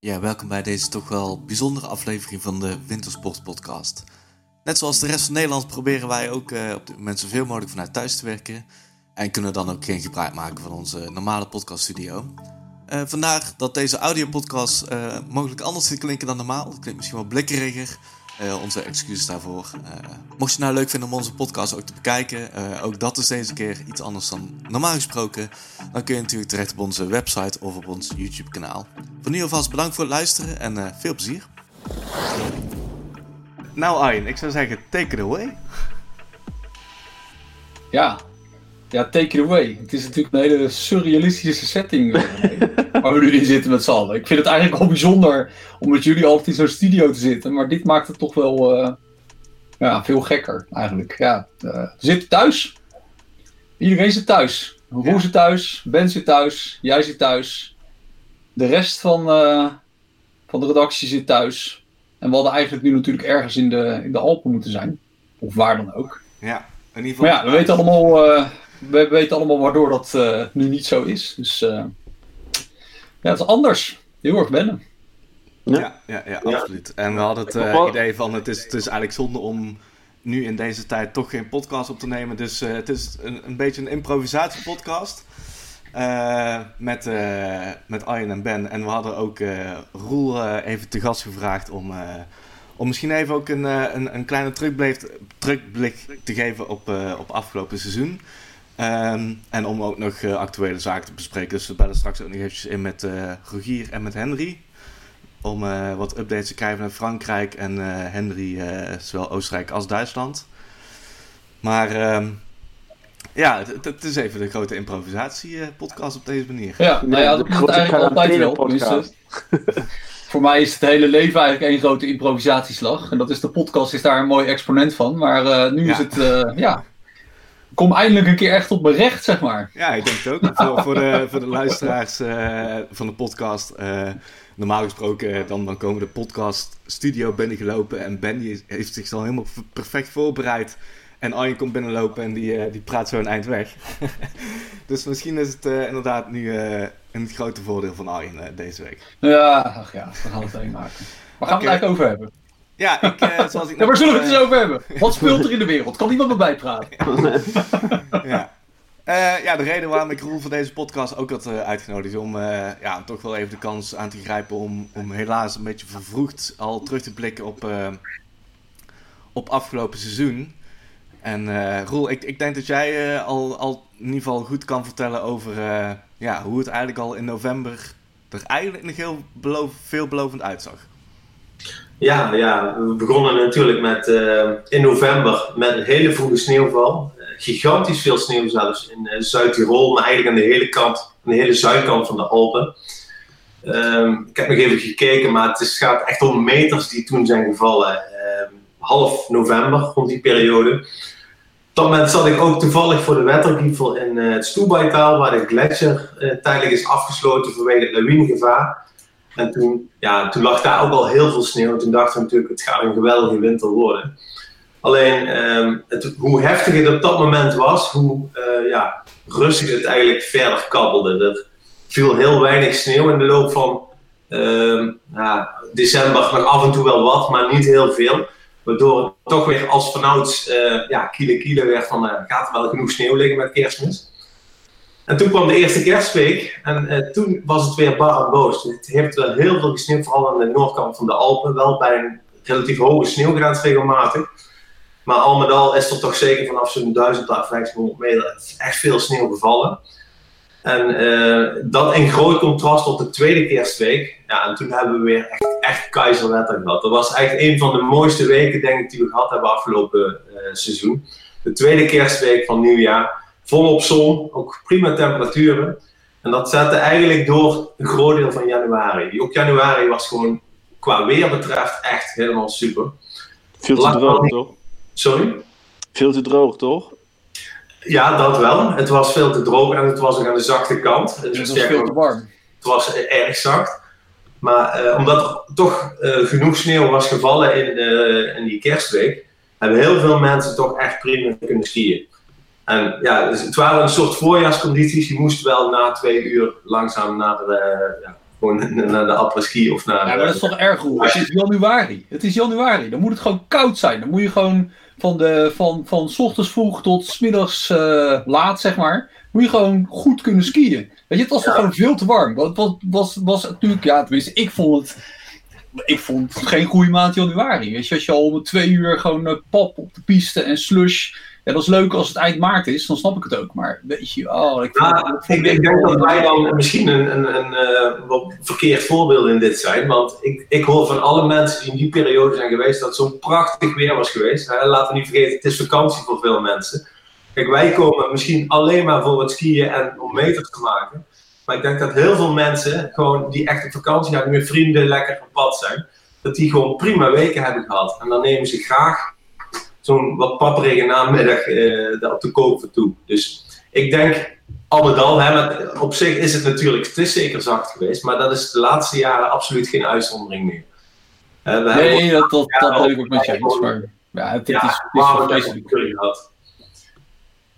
Ja, welkom bij deze toch wel bijzondere aflevering van de Wintersport Podcast. Net zoals de rest van Nederland proberen wij ook uh, op dit moment zoveel mogelijk vanuit thuis te werken. En kunnen dan ook geen gebruik maken van onze normale podcaststudio. Uh, vandaar dat deze audiopodcast uh, mogelijk anders gaat klinken dan normaal. Klinkt misschien wel blikkeriger. Uh, onze excuses daarvoor. mocht je nou leuk vinden om onze podcast ook te bekijken, ook dat is deze keer iets anders dan normaal gesproken, dan kun je natuurlijk terecht op onze website of op ons YouTube kanaal. Voor nu alvast bedankt voor het luisteren en veel plezier. Nou Arjen, ik zou zeggen take it away. Ja, ja, take it away. Het is natuurlijk een hele surrealistische setting waar we nu in zitten met z'n allen. Ik vind het eigenlijk wel bijzonder om met jullie altijd in zo'n studio te zitten. Maar dit maakt het toch wel uh, ja, veel gekker eigenlijk. Ja, uh, we zitten thuis. Iedereen zit thuis. Roel ja. zit thuis, Ben zit thuis, jij zit thuis. De rest van, uh, van de redactie zit thuis. En we hadden eigenlijk nu natuurlijk ergens in de, in de Alpen moeten zijn. Of waar dan ook. Ja, in ieder geval. Maar ja, we weten allemaal we weten allemaal waardoor dat uh, nu niet zo is. Dus uh, ja, het is anders. Heel erg wennen. Ja, ja, ja, absoluut. En we hadden het uh, idee van het is, het is eigenlijk zonde om nu in deze tijd toch geen podcast op te nemen. Dus het is een, een beetje een improvisatiepodcast. met, met Arjen en Ben. En we hadden ook Roel even te gast gevraagd om om misschien even ook een, een, een kleine terugblik, terugblik te geven op, uh, op afgelopen seizoen. Um, en om ook nog uh, actuele zaken te bespreken. Dus we bellen straks ook nog eventjes in met uh, Rogier en met Henry. Om uh, wat updates te krijgen naar Frankrijk en Henry zowel Oostenrijk als Duitsland. Maar um, ja, het, het, is even de grote improvisatie-podcast op deze manier. Ja, nou ja, dat is eigenlijk altijd wel. Dus, voor mij is het hele leven eigenlijk één grote improvisatieslag. En dat is de podcast is daar een mooi exponent van. Maar nu ja. is het, ja, kom eindelijk een keer echt op mijn recht, zeg maar. Ja, ik denk het ook. voor, voor, de, voor de luisteraars uh, van de podcast. Uh, normaal gesproken, uh, dan, dan komen de podcast studio binnengelopen. En Ben die heeft zich al helemaal perfect voorbereid. En Arjen komt binnenlopen en die, die praat zo een eind weg. dus misschien is het inderdaad nu een grote voordeel van Arjen deze week. Ja, ach ja, we gaan het even maken. Waar gaan we het eigenlijk over hebben? Ja, ik, uh, zoals ik ja, zullen we het eens over hebben? Wat speelt er in de wereld? Kan iemand me bijpraten? ja. Uh, ja, de reden waarom ik Roel voor deze podcast ook had uh, uitgenodigd is om uh, ja, toch wel even de kans aan te grijpen om, om helaas een beetje vervroegd al terug te blikken op, op afgelopen seizoen. En Roel, ik, ik denk dat jij al, al in ieder geval goed kan vertellen over ja, hoe het eigenlijk al in november er eigenlijk nog heel beloof, veelbelovend uitzag. Ja, ja, we begonnen natuurlijk met, uh, in november met een hele vroege sneeuwval. Uh, gigantisch veel sneeuw zelfs in uh, Zuid-Tirol, maar eigenlijk aan de hele kant, aan de hele zuidkant van de Alpen. Um, ik heb nog even gekeken, maar het is, gaat echt om meters die toen zijn gevallen. Ehm, half november, rond die periode. Op dat moment zat ik ook toevallig voor de Wettergievel in het Stoebaitaal, waar de gletsjer tijdelijk is afgesloten vanwege het lawinegevaar. En toen, ja, toen lag daar ook al heel veel sneeuw. Toen dachten we natuurlijk, het gaat een geweldige winter worden. Alleen, um, het, hoe heftig het op dat moment was, hoe uh, ja, rustig het eigenlijk verder kabbelde. Er viel heel weinig sneeuw in de loop van uh, ja, december, nog af en toe wel wat, maar niet heel veel. Waardoor het toch weer als vanouds uh, ja, kiele kiele werd van, uh, gaat er wel genoeg sneeuw liggen met kerstmis? En toen kwam de eerste kerstweek en uh, toen was het weer bar en boos. Het heeft wel heel veel gesneeuwd, vooral aan de noordkant van de Alpen. Wel bij een relatief hoge sneeuwgrens regelmatig. Maar al met al is er toch zeker vanaf zo'n 1000 à 1500 meter echt veel sneeuw gevallen. En uh, dat in groot contrast tot de tweede kerstweek. Ja, en toen hebben we weer echt, echt keizerwetter gehad. Dat was echt een van de mooiste weken, denk ik, die we gehad hebben afgelopen uh, seizoen. De tweede kerstweek van nieuwjaar volop zon, ook prima temperaturen. En dat zette eigenlijk door een groot deel van januari. Ook januari was gewoon qua weer betreft echt helemaal super. Veel te droog, toch? Sorry? Veel te droog, toch? Ja, dat wel. Het was veel te droog en het was ook aan de zachte kant. Dus het was veel te warm. Het was erg zacht. Maar uh, omdat er toch uh, genoeg sneeuw was gevallen in, uh, in die kerstweek, hebben heel veel mensen toch echt prima kunnen skiën. En ja, dus het waren een soort voorjaarscondities. Je moest wel na twee uur langzaam naar de, ja, Gewoon naar de après-ski of naar... Ja, maar dat is toch erg goed. Het is januari. Het is januari. Dan moet het gewoon koud zijn. Dan moet je gewoon van, de, van, van s ochtends vroeg tot s middags uh, laat, zeg maar, moet je gewoon goed kunnen skiën. Weet je, het was toch gewoon veel te warm. Wat was, was, was natuurlijk, ja, tenminste, ik vond het ik vond het geen goede maand januari. Weet je, als je al om twee uur gewoon uh, pap op de piste en slush ja, dat is leuk als het eind maart is, dan snap ik het ook. Maar weet je, oh, ik, nou, ik, ik, denk dat wij dan misschien een, een, een wat verkeerd voorbeeld in dit zijn. Want ik, ik hoor van alle mensen die in die periode zijn geweest dat het zo'n prachtig weer was geweest. Hè? Laten we niet vergeten, het is vakantie voor veel mensen. Kijk, wij komen misschien alleen maar voor het skiën en om meters te maken. Maar ik denk dat heel veel mensen, gewoon die echt op vakantie gaan, met vrienden lekker op pad zijn, dat die gewoon prima weken hebben gehad. En dan nemen ze graag zo'n wat papperige namiddag uh, op de koop toe. Dus ik denk, al met al, hè, op zich is het natuurlijk, het is zeker zacht geweest, maar dat is de laatste jaren absoluut geen uitzondering meer. Uh, we nee, dat, dat, dat ik ook met je eens, maar ja, het, ja, is, het is gehad.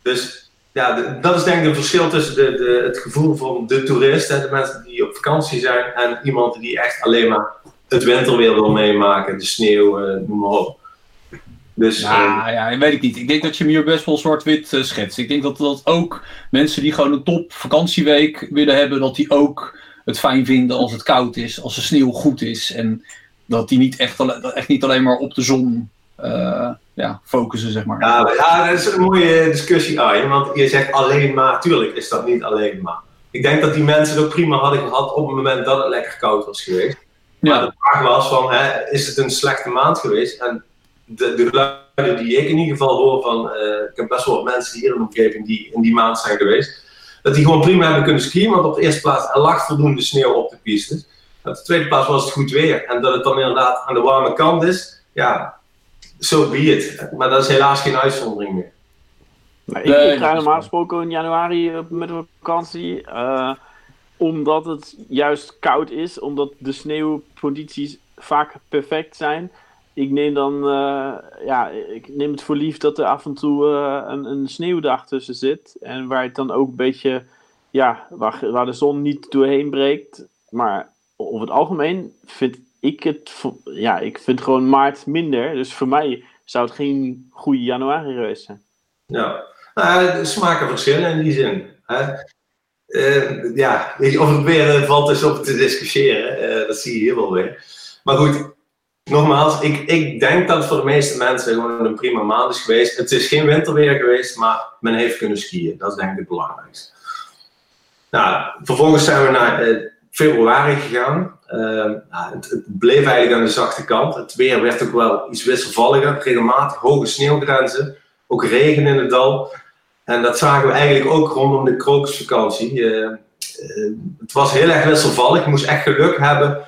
Dus ja, dat is denk ik het verschil tussen de, de, het gevoel van de toerist, hè, de mensen die op vakantie zijn, en iemand die echt alleen maar het winterweer wil meemaken, de sneeuw, uh, noem maar op. Dus, ja, uh, ja, weet ik niet. Ik denk dat je hem hier best wel zwart-wit uh, schetst. Ik denk dat, dat ook mensen die gewoon een top vakantieweek willen hebben, dat die ook het fijn vinden als het koud is, als de sneeuw goed is. En dat die niet echt, echt niet alleen maar op de zon uh, ja, focussen, zeg maar. Ja, ja, dat is een mooie discussie, Arjen. Want je zegt alleen maar, tuurlijk is dat niet alleen maar. Ik denk dat die mensen het ook prima hadden gehad op het moment dat het lekker koud was geweest. Maar de vraag was van, hè, is het een slechte maand geweest? En de, de geluiden die ik in ieder geval hoor van, uh, ik heb best wel wat mensen hier in de omgeving die in die maand zijn geweest, dat die gewoon prima hebben kunnen skiën, want op de eerste plaats er lag voldoende sneeuw op de pistes. Op de tweede plaats was het goed weer. En dat het dan inderdaad aan de warme kant is, ja, zo so be it. Maar dat is helaas geen uitzondering meer. Nou, ik, ik ga normaal gesproken in januari met een vakantie. Uh, omdat het juist koud is, omdat de sneeuwcondities vaak perfect zijn ik neem dan, uh, ja, ik neem het voor lief dat er af en toe uh, een, een, sneeuwdag tussen zit. En waar het dan ook een beetje, ja, waar, de zon niet doorheen breekt. Maar over het algemeen vind ik het, ja, ik vind gewoon maart minder. Dus voor mij zou het geen goede januari geweest zijn. Ja, nou, smaken verschillen in die zin. Hè? Uh, ja, of het weer valt dus op te discussiëren. dat zie je hier wel weer. Maar goed, nogmaals, ik, ik denk dat het voor de meeste mensen gewoon een prima maand is geweest. Het is geen winterweer geweest, maar men heeft kunnen skiën. Dat is denk ik het belangrijkste. Nou, vervolgens zijn we naar eh, februari gegaan. Uh, nou, het, het, bleef eigenlijk aan de zachte kant. Het weer werd ook wel iets wisselvalliger. Regelmatig hoge sneeuwgrenzen. Ook regen in het dal. En dat zagen we eigenlijk ook rondom de krokusvakantie. Uh, het was heel erg wisselvallig. Je moest echt geluk hebben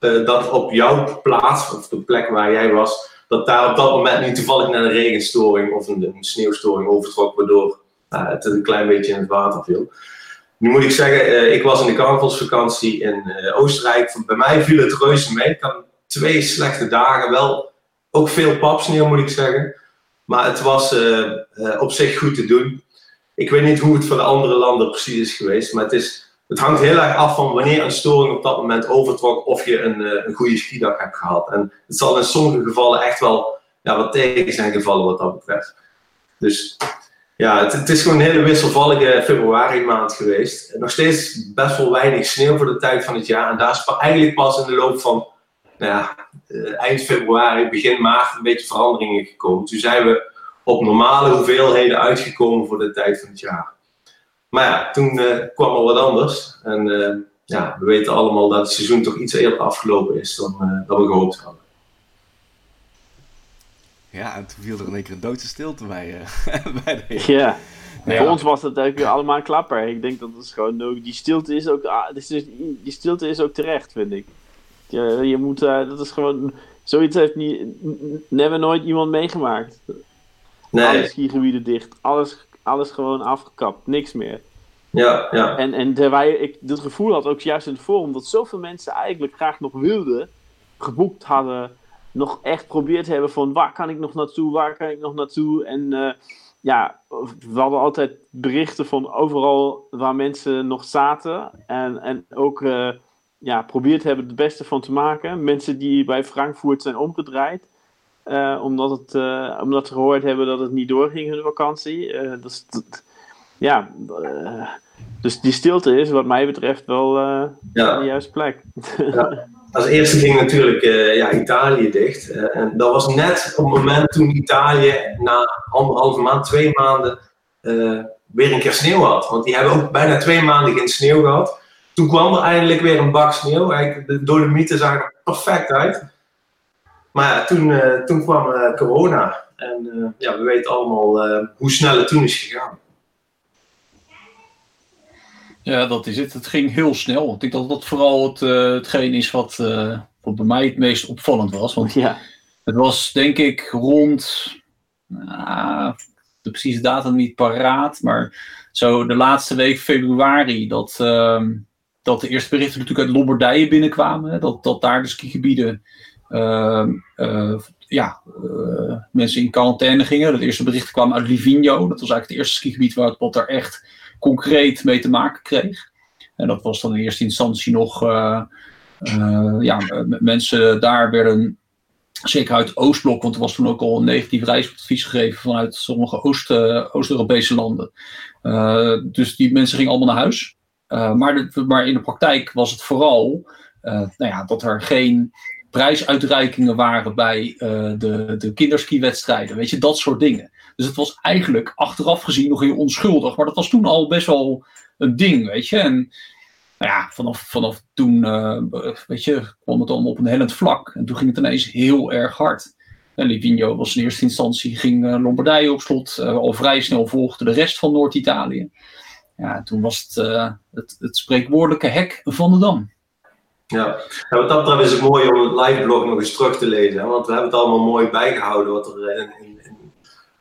uh, dat op jouw plaats, of de plek waar jij was, dat daar op dat moment niet toevallig naar een regenstoring of een, sneeuwstoring overtrok, waardoor uh, het een klein beetje in het water viel. Nu moet ik zeggen, uh, ik was in de carnavalsvakantie in Oostenrijk. Bij mij viel het reuze mee. Ik had twee slechte dagen, wel ook veel papsneeuw moet ik zeggen. Maar het was op zich goed te doen. Ik weet niet hoe het voor de andere landen precies is geweest, maar het is het hangt heel erg af van wanneer een storing op dat moment overtrok of je een, uh, een goede skidag hebt gehad. En het zal in sommige gevallen echt wel ja, wat tegen zijn gevallen wat dat betreft. Dus ja, het, het is gewoon een hele wisselvallige februari maand geweest. Nog steeds best wel weinig sneeuw voor de tijd van het jaar. En daar is eigenlijk pas in de loop van nou ja, uh, eind februari, begin maart een beetje veranderingen gekomen. Toen zijn we op normale hoeveelheden uitgekomen voor de tijd van het jaar. Maar ja, toen uh, kwam er wat anders. En uh, ja, we weten allemaal dat het seizoen toch iets eerder afgelopen is dan, uh, dan we gehoopt hadden. Ja, en toen viel er in één keer een doodse stilte bij, bij de... Ja. Ja. Voor ons was het eigenlijk allemaal een klapper. Ik denk dat het gewoon ook, die stilte is ook, ah, die stilte is ook terecht, vind ik. Je, je moet, dat is gewoon, zoiets heeft niet, never nooit iemand meegemaakt. Nee. Alle skigebieden dicht, alles alles gewoon afgekapt, niks meer. Ja, ja. En, en terwijl ik dat gevoel had, ook juist in het forum, dat zoveel mensen eigenlijk graag nog wilden, geboekt hadden, nog echt probeerd hebben van waar kan ik nog naartoe, waar kan ik nog naartoe. En uh, ja, we hadden altijd berichten van overal waar mensen nog zaten. En, en ook uh, ja, probeerd hebben het beste van te maken. Mensen die bij Frankfurt zijn omgedraaid. Omdat, het, omdat ze gehoord hebben dat het niet doorging hun vakantie. dat, ja, dus die stilte is wat mij betreft wel ja. de juiste plek. Ja. Als eerste ging natuurlijk ja, Italië dicht. En dat was net op het moment toen Italië na anderhalve maand, twee maanden, weer een keer sneeuw had. Want die hebben ook bijna twee maanden geen sneeuw gehad. Toen kwam er eindelijk weer een bak sneeuw. Eigenlijk, de Dolomieten zagen er perfect uit. Maar ja, toen, toen kwam corona. En ja, we weten allemaal hoe snel het toen is gegaan. Ja, dat is het. Het ging heel snel. Ik denk dat dat vooral het, uh, hetgeen is wat, uh, wat bij mij het meest opvallend was. Want ja. het was denk ik rond, uh, de precieze datum niet paraat, maar zo de laatste week februari dat, ehm, dat de eerste berichten natuurlijk uit Lombardije binnenkwamen. Dat, dat daar de skigebieden eh, ja, mensen in quarantaine gingen. De eerste berichten kwamen uit Livigno. Dat was eigenlijk het eerste skigebied waar het wat er echt concreet mee te maken kreeg. En dat was dan in eerste instantie nog, uh, ja, mensen daar werden, zeker uit het Oostblok, want er was toen ook al een negatief reisadvies gegeven vanuit sommige eh, Oost-Europese landen. dus die mensen gingen allemaal naar huis. maar, maar in de praktijk was het vooral nou ja, dat er geen prijsuitreikingen waren bij de, de kinderskiwedstrijden. Weet je, dat soort dingen. Dus het was eigenlijk achteraf gezien nog heel onschuldig. Maar dat was toen al best wel een ding, weet je. En nou ja, vanaf, vanaf toen, uh, weet je, kwam het allemaal op een hellend vlak. En toen ging het ineens heel erg hard. En Livigno was in eerste instantie, ging uh, Lombardije op slot. Al vrij snel volgde de rest van Noord-Italië. Ja, toen was het, het, het spreekwoordelijke hek van de Dam. Ja, en wat dat betreft is het mooi om het live blog nog eens terug te lezen. Want we hebben het allemaal mooi bijgehouden wat er in,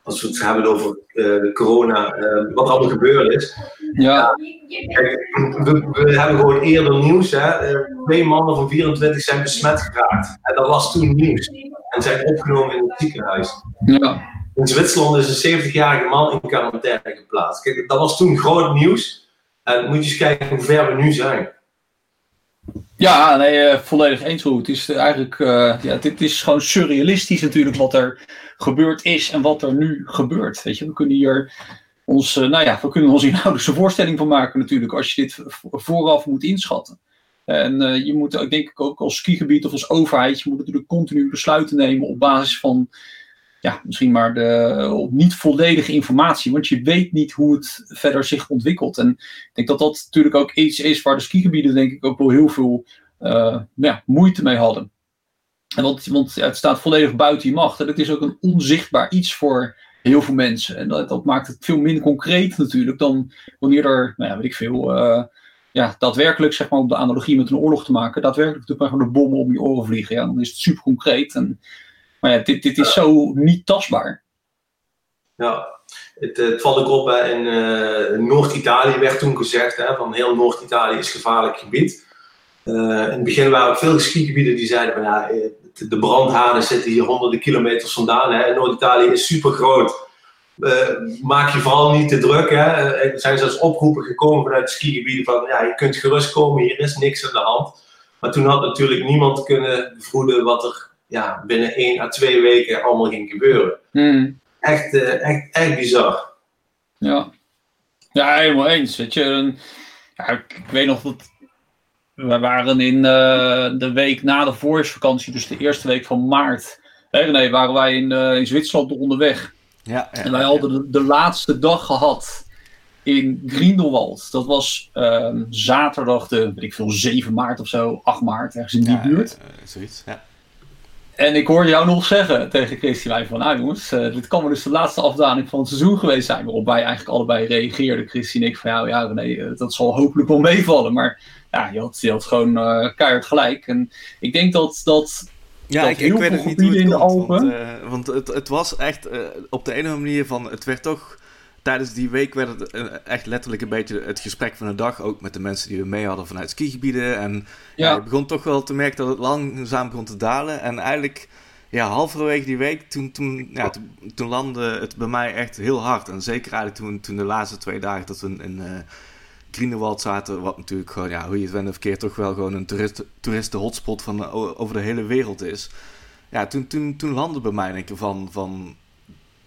als we het hebben over uh, corona, uh, wat er allemaal gebeurd is. Ja. we, we, hebben gewoon eerder nieuws. Hè? Twee mannen van 24 zijn besmet geraakt. En dat was toen nieuws. En zijn opgenomen in het ziekenhuis. Ja. In Zwitserland is een 70-jarige man in quarantaine geplaatst. Kijk, dat was toen groot nieuws. En moet je eens kijken hoe ver we nu zijn. Ja, nee, uh, volledig eens hoe. Het is eigenlijk, uh, ja, dit is gewoon surrealistisch natuurlijk wat er gebeurd is en wat er nu gebeurt. Weet je, we kunnen hier ons, nou ja, we kunnen ons inhoudelijkse voorstelling van maken natuurlijk als je dit vooraf moet inschatten. En je moet, ik denk ook als skigebied of als overheid, je moet natuurlijk continu besluiten nemen op basis van ja, misschien maar de, niet volledige informatie, want je weet niet hoe het verder zich ontwikkelt. En ik denk dat dat natuurlijk ook iets is waar de skigebieden denk ik ook wel heel veel uh, ja, moeite mee hadden. En want, het staat volledig buiten je macht. En het is ook een onzichtbaar iets voor heel veel mensen. En dat, maakt het veel minder concreet natuurlijk dan wanneer er, nou ja, weet ik veel, uh, ja, daadwerkelijk, zeg maar, op de analogie met een oorlog te maken, daadwerkelijk de bommen om je oren vliegen. Ja, dan is het super concreet. En maar ja, dit, dit is zo niet tastbaar. Ja, het, het valt ook op. in uh, Noord-Italië werd toen gezegd: hè, van heel Noord-Italië is gevaarlijk gebied. Uh, in het begin waren er veel skigebieden die zeiden: van ja, eh, de brandhanen zitten hier honderden kilometers vandaan. Noord-Italië is super groot. Uh, maak je vooral niet te druk. Hè. Er zijn zelfs oproepen gekomen vanuit de skigebieden van ja, je kunt gerust komen, hier is niks aan de hand. Maar toen had natuurlijk niemand kunnen vroeden wat er ja, binnen één à twee weken allemaal ging gebeuren. Hmm. Echt, uh, echt, echt bizar. Ja. ja, helemaal eens. Weet je, ja, ik, weet nog dat we waren in uh, de week na de voorjaarsvakantie, dus de eerste week van maart. Nee, nee waren wij in, uh, in Zwitserland onderweg. Ja, ja, en wij hadden de, de, laatste dag gehad in Grindelwald. Dat was uh, zaterdag de, weet ik veel, 7 maart of zo, 8 maart, ergens in die buurt. zoiets, ja. En ik hoorde jou nog zeggen tegen Christy van, nou jongens, uh, dit kan wel dus de laatste afdaling van het seizoen geweest zijn. Waarop wij eigenlijk allebei reageerden, Christy en ik, van ja, ja nee, uh, dat zal hopelijk wel meevallen. Maar ja, je had, je had gewoon uh, keihard gelijk. En ik denk dat, dat ja, ik, ik weet het niet hoe het komt, want, want, het, het was echt op de ene manier van, het werd toch tijdens die week werd het eh, echt letterlijk een beetje het gesprek van de dag. Ook met de mensen die we mee hadden vanuit skigebieden. En ja. ja. begon toch wel te merken dat het langzaam begon te dalen. En eigenlijk, ja, halverwege die week, toen, toen, ja, toen, landde het bij mij echt heel hard. En zeker eigenlijk toen, toen de laatste twee dagen dat we in, in uh, Grindelwald zaten, wat natuurlijk gewoon, ja, hoe je het wende verkeerd, toch wel gewoon een toerist, toeristen-hotspot van over de hele wereld is. Ja, toen, toen, toen landde bij mij denk ik van, van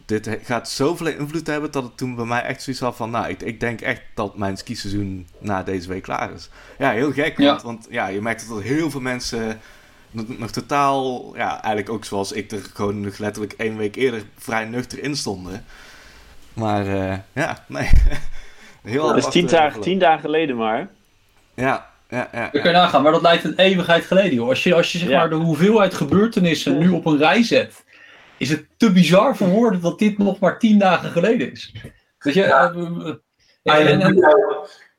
dit gaat zoveel invloed hebben dat het toen bij mij echt zoiets had van, nou, ik, ik denk echt dat mijn skiseizoen na deze week klaar is. Ja, heel gek, want, want ja, je merkt dat heel veel mensen nog, totaal, ja, eigenlijk ook zoals ik er gewoon nog letterlijk één week eerder vrij nuchter in stonden. Maar uh, ja, nee. heel Dat is tien dagen, tien dagen geleden maar. Ja, ja, ja. We kunnen nagaan, maar dat lijkt een eeuwigheid geleden, joh. Als je, als je zeg maar de hoeveelheid gebeurtenissen nu op een rij zet is het te bizar voor woorden dat dit nog maar tien dagen geleden is. Weet je, ja.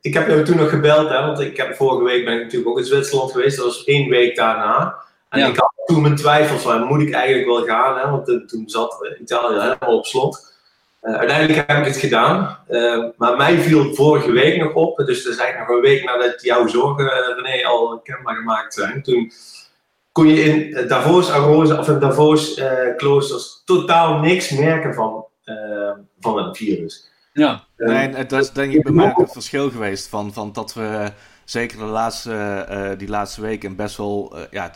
ik heb jou toen nog gebeld, hè, want ik heb, vorige week ben ik natuurlijk ook in Zwitserland geweest. Dat was één week daarna. En ik had toen mijn twijfels van, moet ik eigenlijk wel gaan? Hè, want toen zat Italië helemaal op slot. Uh, uiteindelijk heb ik het gedaan. Uh, maar mij viel vorige week nog op, dus dat is eigenlijk nog een week nadat jouw zorgen, René, al kenbaar gemaakt zijn. Toen kon je in eh, Davos, Arosa, of in Davos uh, kloosters totaal niks merken van, uh, van het virus. Ja. nee, dat is denk ik bij mij ook het verschil geweest van, van dat we zeker de laatste, uh, die laatste weken best wel, ja,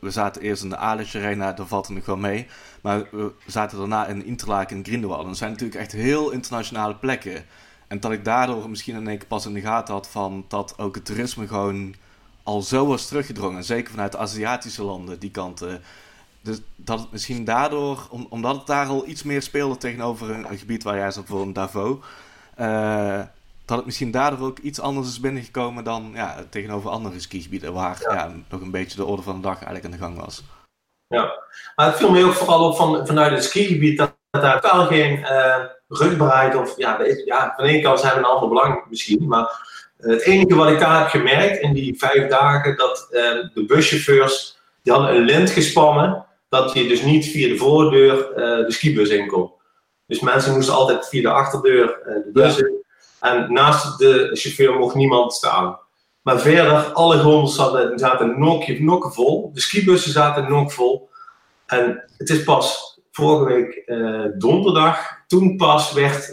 we zaten eerst in de Alice Arena, daar valt het nog wel mee. Maar we zaten daarna in Interlaken en Grindelwald. En dat zijn natuurlijk echt heel internationale plekken. En dat ik daardoor misschien in één keer pas in de gaten had van dat ook het toerisme gewoon al zo was teruggedrongen. Zeker vanuit de Aziatische landen, die kanten. Dus dat het misschien daardoor, omdat het daar al iets meer speelde tegenover een, gebied waar jij zat, bijvoorbeeld Davos. Uh, dat het misschien daardoor ook iets anders is binnengekomen dan ja, tegenover andere skigebieden, waar ja. nog een beetje de orde van de dag eigenlijk aan de gang was. Ja, maar het viel me ook vooral op van, vanuit het skigebied dat, daar totaal geen uh, rugbaarheid of ja, ja, van de ene kant zijn we een ander belang misschien, maar het enige wat ik daar heb gemerkt in die vijf dagen, dat uh, de buschauffeurs, die hadden een lint gespannen, dat je dus niet via de voordeur uh, de skibus in kon. Dus mensen moesten altijd via de achterdeur uh, de bus in. En naast de chauffeur mocht niemand staan. Maar verder, alle grondels zaten, zaten nokje, nokken vol. De skibussen zaten nok vol. En het is pas vorige week donderdag, toen pas werd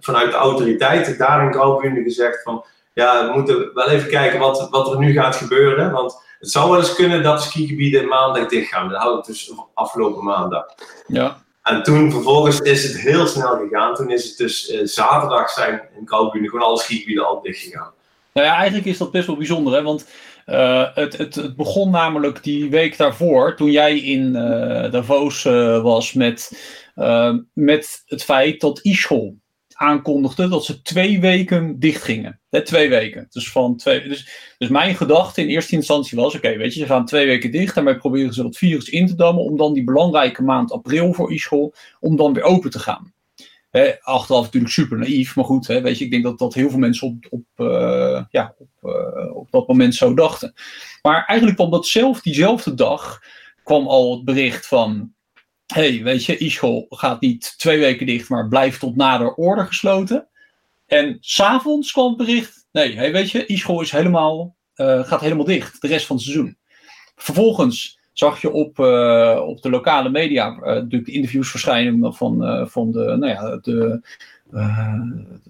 vanuit de autoriteiten daar in Graubünden gezegd van ja, we moeten wel even kijken wat, wat er nu gaat gebeuren. Want het zou wel eens kunnen dat de skigebieden maandag dicht gaan. Dat hadden we dus afgelopen maandag. Ja. En toen vervolgens is het heel snel gegaan. Toen is het dus eh, zaterdag zijn in Kalkbune gewoon alle skigebieden al dicht gegaan. Nou ja, eigenlijk is dat best wel bijzonder. Hè? Want uh, het, het, het, begon namelijk die week daarvoor, toen jij in uh, Davos was met, met het feit dat Ischol aankondigde dat ze twee weken dicht gingen. Hè, twee weken. Dus, van twee, dus, dus mijn gedachte in eerste instantie was: oké, weet je, ze gaan twee weken dicht. Daarmee proberen ze dat virus in te dammen. Om dan die belangrijke maand april voor e-school. om dan weer open te gaan. Achteraf natuurlijk super naïef, maar goed, weet je, ik denk dat, dat heel veel mensen op, op, uh, ja, op, uh, op dat moment zo dachten. Maar eigenlijk kwam dat zelf, diezelfde dag, kwam al het bericht van hey, weet je, e-school gaat niet twee weken dicht, maar blijft tot nader orde gesloten. En s'avonds kwam het bericht, nee, hey, weet je, e-school is helemaal, uh, gaat helemaal dicht, de rest van het seizoen. Vervolgens zag je op, uh, op de lokale media uh, natuurlijk de interviews verschijnen van, van de, nou ja, de,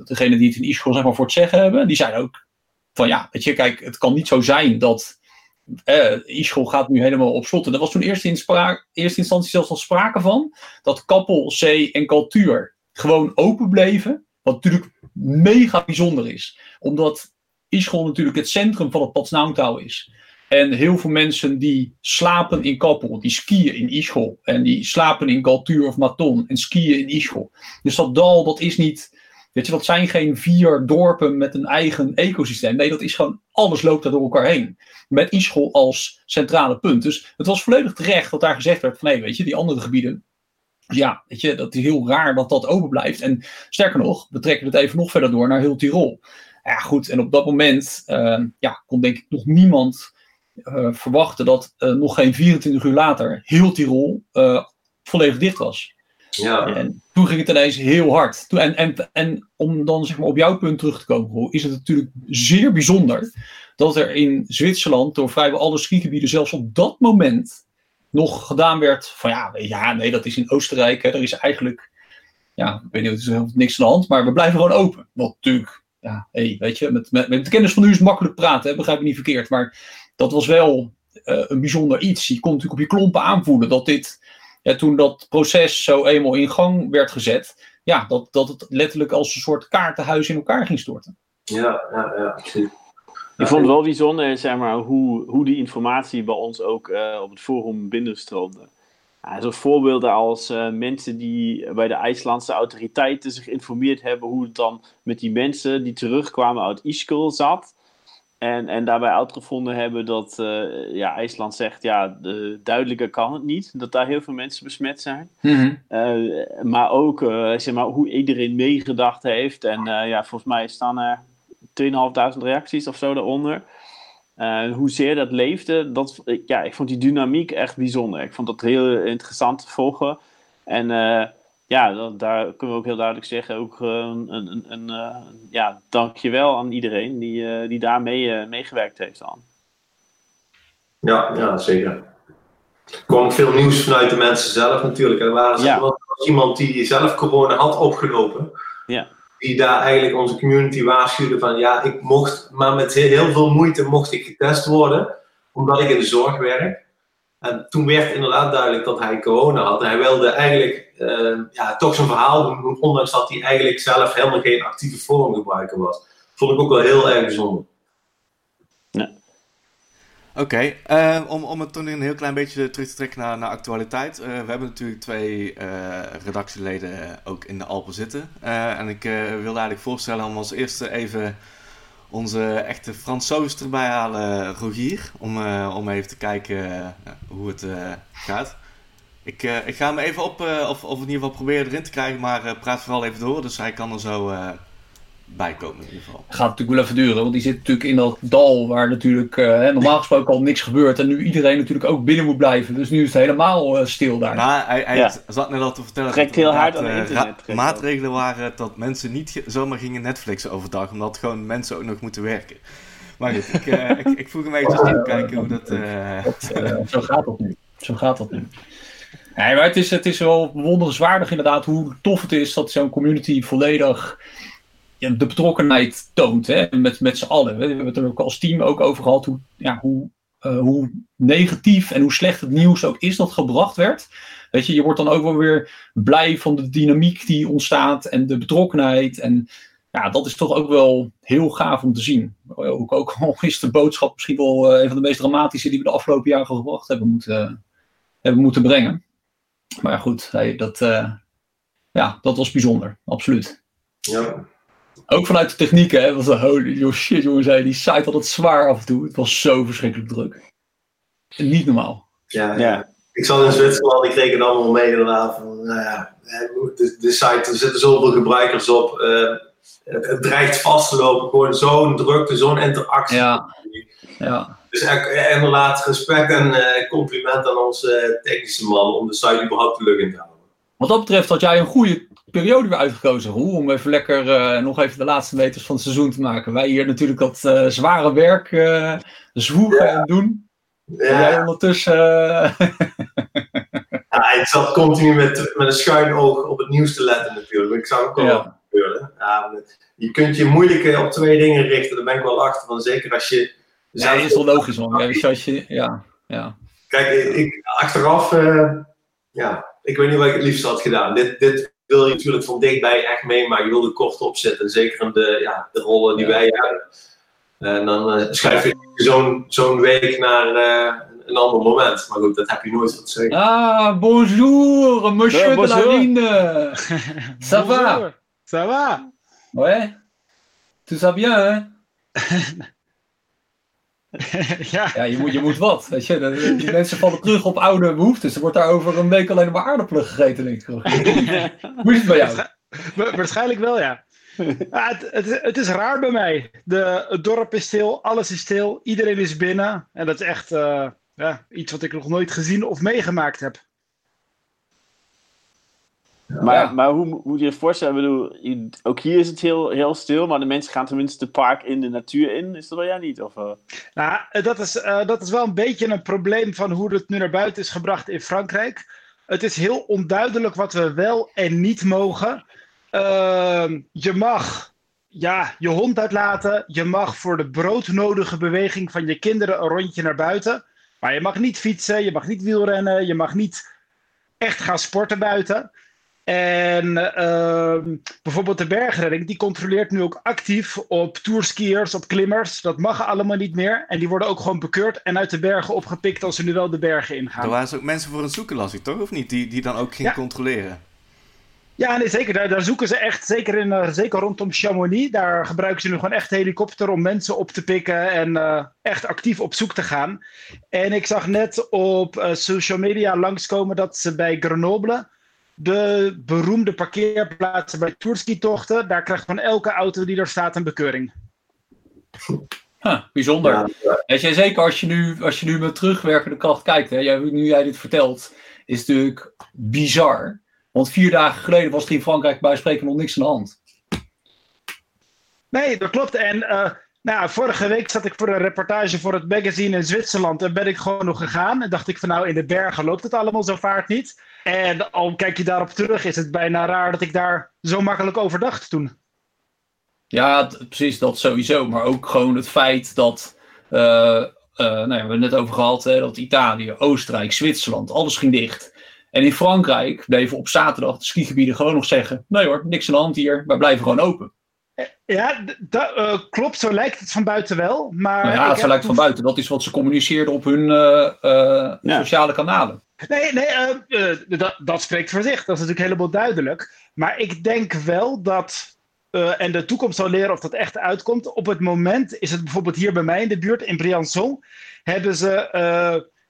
degene die het in e-school zeg maar, voor het zeggen hebben. Die zeiden ook van ja, weet je, kijk, het kan niet zo zijn dat e-school gaat nu helemaal op slot. En er was toen eerst in eerste instantie zelfs al sprake van dat Kappel, C en Cultuur gewoon open bleven. Wat natuurlijk mega bijzonder is. Omdat e-school natuurlijk het centrum van het Patsnauwtouw is. En heel veel mensen die slapen in Kappel, die skiën in Ischol. En die slapen in Galtuur of Maton en skiën in Ischol. Dus dat dal, dat is niet Weet je, dat zijn geen vier dorpen met een eigen ecosysteem. Nee, dat is gewoon, alles loopt daar door elkaar heen. Met Ischol als centrale punt. Dus het was volledig terecht dat daar gezegd werd van, nee, weet je, die andere gebieden, ja, weet je, dat is heel raar dat dat open blijft. En sterker nog, we trekken het even nog verder door naar heel Tirol. Ja, goed, en op dat moment uh, ja, kon denk ik nog niemand uh, verwachten dat uh, nog geen 24 uur later heel Tirol volledig dicht was. Ja. En toen ging het ineens heel hard. En, en, en om dan zeg maar op jouw punt terug te komen, is het natuurlijk zeer bijzonder dat er in Zwitserland door vrijwel alle skigebieden zelfs op dat moment nog gedaan werd van ja, ja nee, dat is in Oostenrijk. Hè, er is eigenlijk, ja, ik weet niet, er is niks aan de hand, maar we blijven gewoon open. Wat natuurlijk ja, hey, weet je, met, met, met de kennis van nu is het makkelijk praten, begrijp me niet verkeerd. Maar dat was wel een bijzonder iets. Je kon natuurlijk op je klompen aanvoelen dat dit, ja, toen dat proces zo eenmaal in gang werd gezet, ja, dat, dat het letterlijk als een soort kaartenhuis in elkaar ging storten. Ja, ja, ja, absoluut. Ik vond het wel bijzonder, zeg maar, hoe, hoe die informatie bij ons ook uh, op het forum binnenstroomde. Ja, zo voorbeelden als uh, mensen die bij de IJslandse autoriteiten zich geïnformeerd hebben hoe het dan met die mensen die terugkwamen uit Ischgl zat. En, en daarbij uitgevonden hebben dat uh, ja, IJsland zegt, ja, de, duidelijker kan het niet, dat daar heel veel mensen besmet zijn. Mm -hmm. maar ook zeg maar, hoe iedereen meegedacht heeft. En ja, volgens mij staan er 2.500 reacties of zo daaronder. Hoezeer dat leefde, dat, ja, ik vond die dynamiek echt bijzonder. Ik vond dat heel interessant te volgen. En ja, dat, daar kunnen we ook heel duidelijk zeggen, ook uh, een, een, een ja, dankjewel aan iedereen die, die daar mee, meegewerkt heeft aan. Ja, ja, zeker. Er kwam veel nieuws vanuit de mensen zelf natuurlijk. Er waren ja. was iemand die zelf corona had opgelopen. Ja die daar eigenlijk onze community waarschuwde van ja, ik mocht, maar met heel veel moeite mocht ik getest worden, omdat ik in de zorg werk. En toen werd inderdaad duidelijk dat hij corona had. En hij wilde eigenlijk uh, ja, toch zijn verhaal doen, ondanks dat hij eigenlijk zelf helemaal geen actieve vormgebruiker was. Vond ik ook wel heel erg bijzonder. Oké, okay, om, om het toen een heel klein beetje terug te trekken naar, naar actualiteit. Uh, we hebben natuurlijk twee uh, redactieleden ook in de Alpen zitten. Uh, en ik wilde eigenlijk voorstellen om als eerste even onze echte Fransoos erbij halen, Rogier. Om, om even te kijken hoe het gaat. Ik, ik ga hem even op, of, of in ieder geval proberen erin te krijgen, maar praat vooral even door. Dus hij kan er zo bijkomen in ieder geval. Gaat natuurlijk wel even duren, want die zit natuurlijk in dat dal waar natuurlijk uh, normaal gesproken al niks gebeurt. En nu iedereen natuurlijk ook binnen moet blijven. Dus nu is het helemaal uh, stil daar. Nou, hij, hij ja. zat net al te vertellen Trekt heel hard aan uh, internet. maatregelen waren dat mensen niet zomaar gingen Netflixen overdag, omdat gewoon mensen ook nog moeten werken. Maar goed, ik, ik, ik vroeg hem even te kijken hoe dat... zo gaat dat nu. Zo gaat dat nu. Nee, maar het is, het is wel wonderenswaardig inderdaad hoe tof het is dat zo'n community volledig de betrokkenheid toont hè, met, met z'n allen. We hebben het er ook als team ook over gehad hoe, ja, hoe, uh, hoe negatief en hoe slecht het nieuws ook is dat gebracht werd. Weet je, je wordt dan ook wel weer blij van de dynamiek die ontstaat en de betrokkenheid. En ja, dat is toch ook wel heel gaaf om te zien. Ook, ook al is de boodschap misschien wel uh, een van de meest dramatische die we de afgelopen jaren gebracht hebben moeten, hebben moeten brengen. Maar goed, dat, uh, ja, dat was bijzonder, absoluut. Ja. Ook vanuit de techniek, hè. Was een holy shit, jongens. Die site had het zwaar af en toe. Het was zo verschrikkelijk druk. Niet normaal. Ja, ja. Ik zat in Zwitserland, ik kreeg het allemaal mee inderdaad. Van, nou ja, de, de site, er zitten zoveel gebruikers op. Uh, het, dreigt vast te lopen. Gewoon zo'n drukte, zo'n interactie. Ja. ja. Dus inderdaad, respect en uh, compliment aan onze technische man om de site überhaupt te lukken te houden. Wat dat betreft had jij een goede periode weer uitgekozen, Roel, om even lekker uh, nog even de laatste meters van het seizoen te maken. Wij hier natuurlijk dat uh, zware werk uh, zwoegen ja. en doen. Ja. En jij ondertussen... ja, ik zat continu met, met een schuin oog op het nieuws te letten natuurlijk. Ik zag ook wel wat gebeuren. Ja, je kunt je moeilijk op twee dingen richten, daar ben ik wel achter. Van, zeker als je... Ja, dat is wel logisch man. Ja, als je, ja, ja. Kijk, ik, achteraf... ja, ik weet niet wat ik het liefst had gedaan. Dit, dit wil je natuurlijk van dichtbij echt meemaken. Je wil er kort opzetten. Zeker in de, ja, de rollen die wij hebben. En dan uh, schuif je zo'n zo'n week naar uh, een ander moment. Maar goed, dat heb je nooit wat zeggen. Ah, bonjour, monsieur bonjour. de la. Ça va? Ça va? Ouais. Tout ça bien, hè? ja. ja, je moet, je moet wat. Weet je, die mensen vallen terug op oude behoeftes. Er wordt daar over een week alleen maar aardappelen gegeten, denk ik. Hoe is het bij jou? Waarschijnlijk wel, ja. ja het, het, het, is raar bij mij. De, het dorp is stil, alles is stil, iedereen is binnen. En dat is echt uh, ja, iets wat ik nog nooit gezien of meegemaakt heb. Maar, ja. maar hoe moet je je voorstellen? Ik bedoel, ook hier is het heel, heel stil, maar de mensen gaan tenminste het park in de natuur in. Is dat wel ja niet? Of, uh... nou, dat, is, uh, dat is wel een beetje een probleem van hoe het nu naar buiten is gebracht in Frankrijk. Het is heel onduidelijk wat we wel en niet mogen. Uh, je mag ja, je hond uitlaten. Je mag voor de broodnodige beweging van je kinderen een rondje naar buiten. Maar je mag niet fietsen, je mag niet wielrennen, je mag niet echt gaan sporten buiten. En uh, bijvoorbeeld de bergredding, die controleert nu ook actief op tourskiers, op klimmers. Dat mag allemaal niet meer. En die worden ook gewoon bekeurd en uit de bergen opgepikt als ze nu wel de bergen ingaan. Er waren ook mensen voor het zoeken, las ik toch? Of niet? Die, die dan ook gingen controleren. Ja, nee, zeker. Daar, daar, zoeken ze echt, zeker, in, uh, zeker rondom Chamonix, daar gebruiken ze nu gewoon echt helikopter om mensen op te pikken en uh, echt actief op zoek te gaan. En ik zag net op uh, social media langskomen dat ze bij Grenoble, de beroemde parkeerplaatsen bij toerski-tochten, daar krijgt van elke auto die er staat een bekeuring. Huh, bijzonder. Ja, Weet je, zeker als je nu, als je nu met terugwerkende kracht kijkt, hè, jij, nu jij dit vertelt, is het natuurlijk bizar. Want vier dagen geleden was er in Frankrijk bij spreken nog niks aan de hand. Nee, dat klopt. En uh, nou, vorige week zat ik voor een reportage voor het magazine in Zwitserland. En ben ik gewoon nog gegaan. En dacht ik van nou, in de bergen loopt het allemaal zo vaart niet. En al kijk je daarop terug, is het bijna raar dat ik daar zo makkelijk over dacht toen. Ja, precies, dat sowieso. Maar ook gewoon het feit dat, uh, uh, nou ja, we het net over gehad, dat Italië, Oostenrijk, Zwitserland, alles ging dicht. En in Frankrijk bleven op zaterdag de skigebieden gewoon nog zeggen: nee hoor, niks aan de hand hier, wij blijven gewoon open. Ja, dat uh, klopt, zo lijkt het van buiten wel. Maar nou ja, zo lijkt het van buiten. Dat is wat ze communiceerden op hun uh, uh, ja. sociale kanalen. Nee, nee dat, dat spreekt voor zich. Dat is natuurlijk helemaal duidelijk. Maar ik denk wel dat, en de toekomst zal leren of dat echt uitkomt. Op het moment is het bijvoorbeeld hier bij mij in de buurt, in Briançon, hebben ze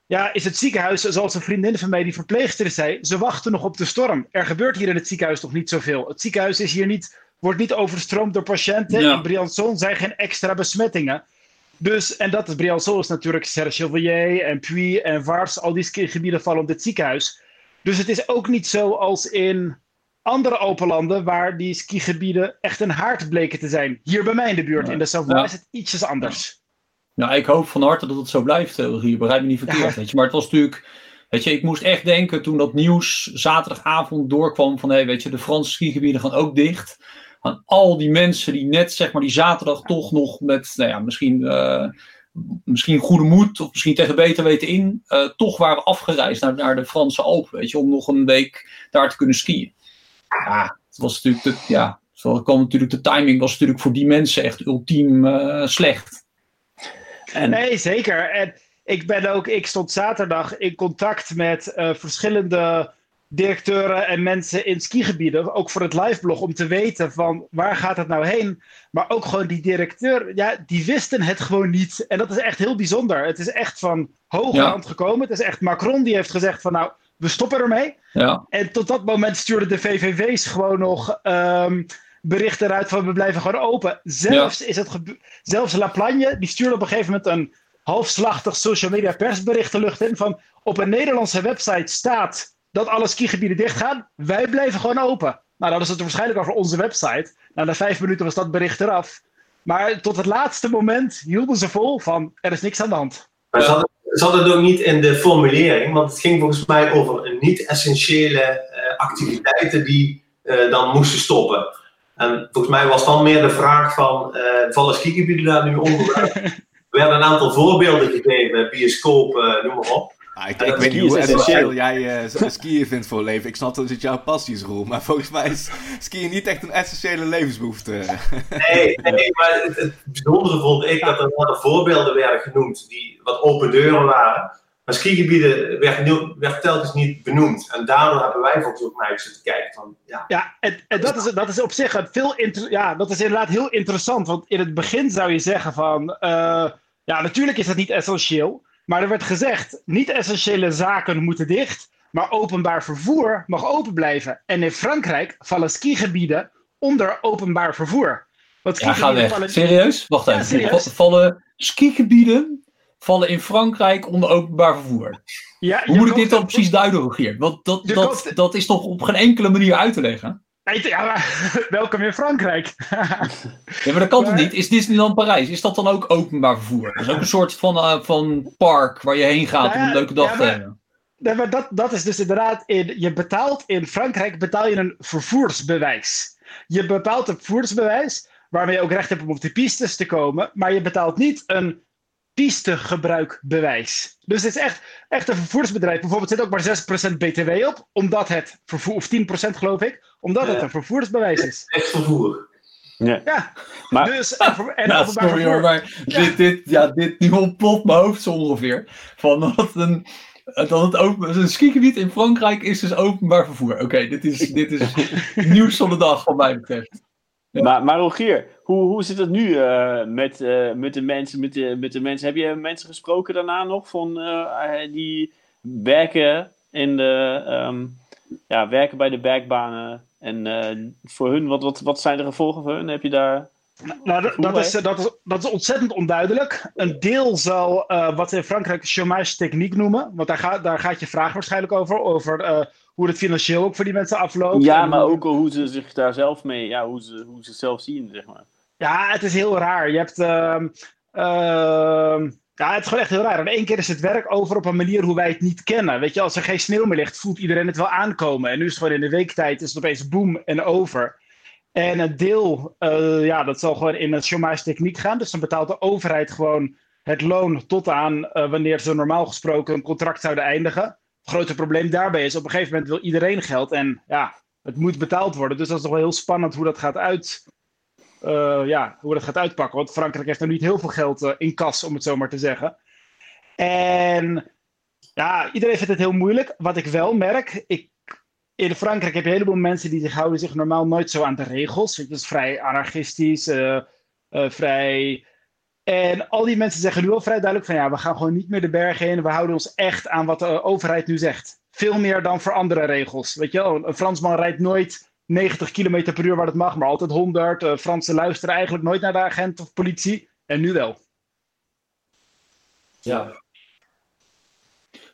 ja, is het ziekenhuis, zoals een vriendin van mij die verpleegster zei, ze wachten nog op de storm. Er gebeurt hier in het ziekenhuis nog niet zoveel. Het ziekenhuis is hier niet, wordt niet overstroomd door patiënten. Ja. In Briançon zijn geen extra besmettingen. Dus, en dat is Briançon is natuurlijk Serre-Chevalier en Puy en Vars, al die skigebieden vallen op dit ziekenhuis. Dus het is ook niet zo als in andere open landen waar die skigebieden echt een haard bleken te zijn. Hier bij mij in de buurt, in de Savoie, ja. is het ietsjes anders. Nou, ik hoop van harte dat het zo blijft, hier. Begrijp me niet verkeerd. Weet je. Maar het was natuurlijk. Weet je, ik moest echt denken toen dat nieuws zaterdagavond doorkwam van hé, hey, weet je, de Franse skigebieden gaan ook dicht. Aan al die mensen die net, zeg maar, die zaterdag toch nog met, nou ja, misschien, uh, misschien goede moed of misschien tegen beter weten in, uh, toch waren afgereisd naar, naar de Franse Alpen, weet je, om nog een week daar te kunnen skiën. Ja, het was natuurlijk, de, ja, zo kwam natuurlijk, de timing was natuurlijk voor die mensen echt ultiem uh, slecht. En... Nee, zeker. En ik ben ook, ik stond zaterdag in contact met verschillende directeuren en mensen in skigebieden, ook voor het liveblog, om te weten van waar gaat het nou heen. Maar ook gewoon die directeur, ja, die wisten het gewoon niet. En dat is echt heel bijzonder. Het is echt van hoge ja. hand gekomen. Het is echt Macron die heeft gezegd van nou, we stoppen ermee. Ja. En tot dat moment stuurden de VVV's gewoon nog um, berichten eruit van we blijven gewoon open. Zelfs, ja. is het zelfs La Plagne, die stuurde op een gegeven moment een halfslachtig social media persbericht de lucht in van op een Nederlandse website staat dat alle skigebieden dichtgaan. Wij blijven gewoon open. Nou, dat is het waarschijnlijk over onze website. Nou, na vijf minuten was dat bericht eraf. Maar tot het laatste moment hielden ze vol van er is niks aan de hand. Maar het, zat het ook niet in de formulering? Want het ging volgens mij over niet-essentiële uh, activiteiten die uh, dan moesten stoppen. En volgens mij was dan meer de vraag van, uh, vallen skigebieden daar nu onder? er werden een aantal voorbeelden gegeven, bioscoop, noem maar op. Ah, ik, ik weet niet hoe essentieel jij uh, skiën vindt voor leven. Ik snap dat het jouw passie is, Roel. Maar volgens mij is skiën niet echt een essentiële levensbehoefte. Nee, nee maar het, het bijzondere vond ik dat er wat voorbeelden werden genoemd die wat open deuren waren. Maar skigebieden werd, werd telkens niet benoemd. En daardoor hebben wij volgens ook naar zitten kijken. Van, ja, ja en, en dat, is, dat is op zich veel ja, dat is inderdaad heel interessant. Want in het begin zou je zeggen van... Uh, ja, natuurlijk is dat niet essentieel. Maar er werd gezegd, niet-essentiële zaken moeten dicht. Maar openbaar vervoer mag open blijven. En in Frankrijk vallen skigebieden onder openbaar vervoer. Want ja, ga weg. Vallen... Serieus? Wacht even. Serieus? Vallen skigebieden vallen in Frankrijk onder openbaar vervoer. Ja, Hoe moet ik dit dan precies duiden, Rogier? Want dat, dat, dat is toch op geen enkele manier uit te leggen? Ja, welkom in Frankrijk. ja, maar dat kan toch niet? Is Disneyland Parijs, is dat dan ook openbaar vervoer? Dat is ook een soort van, uh, van park waar je heen gaat nou ja, om een leuke dag ja, maar, te hebben. Nee, maar dat, dat is dus inderdaad, in, je betaalt in Frankrijk betaal je een vervoersbewijs. Je bepaalt een vervoersbewijs waarmee je ook recht hebt om op de pistes te komen. Maar je betaalt niet een pistegebruikbewijs. Dus het is echt, echt een vervoersbedrijf. Bijvoorbeeld zit ook maar 6% BTW op, omdat het vervoer, of 10% geloof ik, omdat het een vervoersbewijs is. Echt vervoer. Ja. Ja, maar, dus en, en nou, sorry hoor, maar ja. dit, dit, ja, dit nu ontploft mijn hoofd zo ongeveer. Van dat een, dat het open, een skigebied in Frankrijk is dus openbaar vervoer. Oké, dit, is, dit is nieuws van de dag, wat mij betreft. Ja. Maar, maar Rogier, hoe, hoe zit het nu uh, met, uh, met, de mensen, met, de, met de mensen? Heb je mensen gesproken daarna nog van uh, die werken in de um, ja, werken bij de bergbanen en voor hun, wat, wat, wat zijn de gevolgen voor hun? Heb je daar nou, dat, dat, is, dat, is, dat is ontzettend onduidelijk. Een deel zal wat ze in Frankrijk chômage techniek noemen. Want daar, gaat daar gaat je vraag waarschijnlijk over. Over hoe het financieel ook voor die mensen afloopt. Ja, maar ook hoe ze zich daar zelf mee, ja, hoe ze, hoe ze het zelf zien, zeg maar. Ja, het is heel raar. Je hebt. Uh, ja, het is gewoon echt heel raar. En één keer is het werk over op een manier hoe wij het niet kennen. Weet je, als er geen sneeuw meer ligt, voelt iedereen het wel aankomen. En nu is het gewoon in de weektijd is het opeens boom en over. En een deel, uh, ja, dat zal gewoon in het chômage techniek gaan. Dus dan betaalt de overheid gewoon het loon tot aan uh, wanneer ze normaal gesproken een contract zouden eindigen. Het grote probleem daarbij is, op een gegeven moment wil iedereen geld. En ja, het moet betaald worden. Dus dat is nog wel heel spannend hoe dat gaat, uit, uh, ja, hoe dat gaat uitpakken. Want Frankrijk heeft nog niet heel veel geld in kas, om het zo maar te zeggen. En ja, iedereen vindt het heel moeilijk. Wat ik wel merk, ik in Frankrijk heb je een heleboel mensen die zich houden zich normaal nooit zo aan de regels. Het is vrij anarchistisch, uh, vrij... En al die mensen zeggen nu al vrij duidelijk van ja, we gaan gewoon niet meer de bergen in. We houden ons echt aan wat de overheid nu zegt. Veel meer dan voor andere regels. Weet je een Fransman rijdt nooit 90 km per uur waar het mag, maar altijd 100. Uh, Fransen luisteren eigenlijk nooit naar de agent of politie. En nu wel. Ja,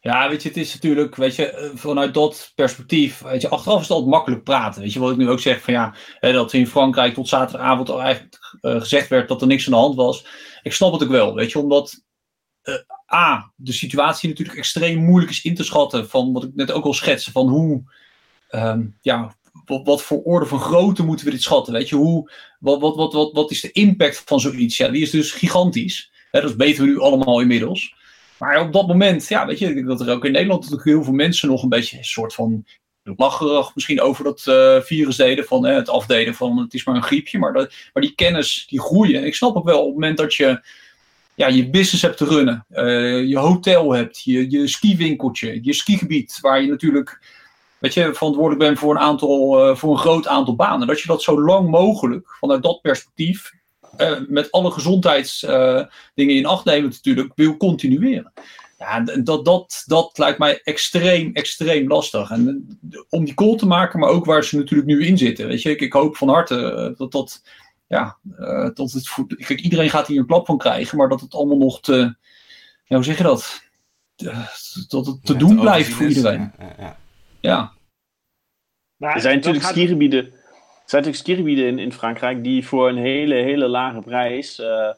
ja, weet je, het is natuurlijk, weet je, eh, vanuit dat perspectief, weet je, achteraf is het altijd makkelijk praten. Weet je, wat ik nu ook zeg van ja, dat in Frankrijk tot zaterdagavond al eigenlijk uh, gezegd werd dat er niks aan de hand was. Ik snap het ook wel, weet je, omdat A, de situatie natuurlijk extreem moeilijk is in te schatten van wat ik net ook al schetste, van hoe, um, ja, wat, voor orde van grootte moeten we dit schatten, weet je, hoe, wat, wat, wat, wat, is de impact van zoiets? Ja, die is dus gigantisch. Hè, dat weten we nu allemaal inmiddels. Maar op dat moment, ja, weet je, ik denk dat er ook in Nederland natuurlijk heel veel mensen nog een beetje een soort van lacherig misschien over dat uh, virus deden, van eh, het afdeden van het is maar een griepje. Maar, dat, maar die kennis, die groeien. Ik snap ook wel op het moment dat je ja, je business hebt te runnen, uh, je hotel hebt, je, je skiwinkeltje, je skigebied, waar je natuurlijk weet je, verantwoordelijk bent voor een, aantal, voor een groot aantal banen. Dat je dat zo lang mogelijk vanuit dat perspectief uh, met alle gezondheidsdingen uh, in acht nemen natuurlijk, wil continueren. Ja, dat, dat, dat lijkt mij extreem, extreem lastig. En om die call te maken, maar ook waar ze natuurlijk nu in zitten. Weet je, ik, ik hoop van harte dat dat, ja, dat het voor, kijk, iedereen gaat hier een klap van krijgen, maar dat het allemaal nog te, ja, hoe zeg je dat? Dat het te ja, doen blijft voor iedereen. Ja. ja, ja. Er zijn natuurlijk gaat... skigebieden er zijn natuurlijk skigebieden in, in Frankrijk die voor een hele, hele lage prijs uh,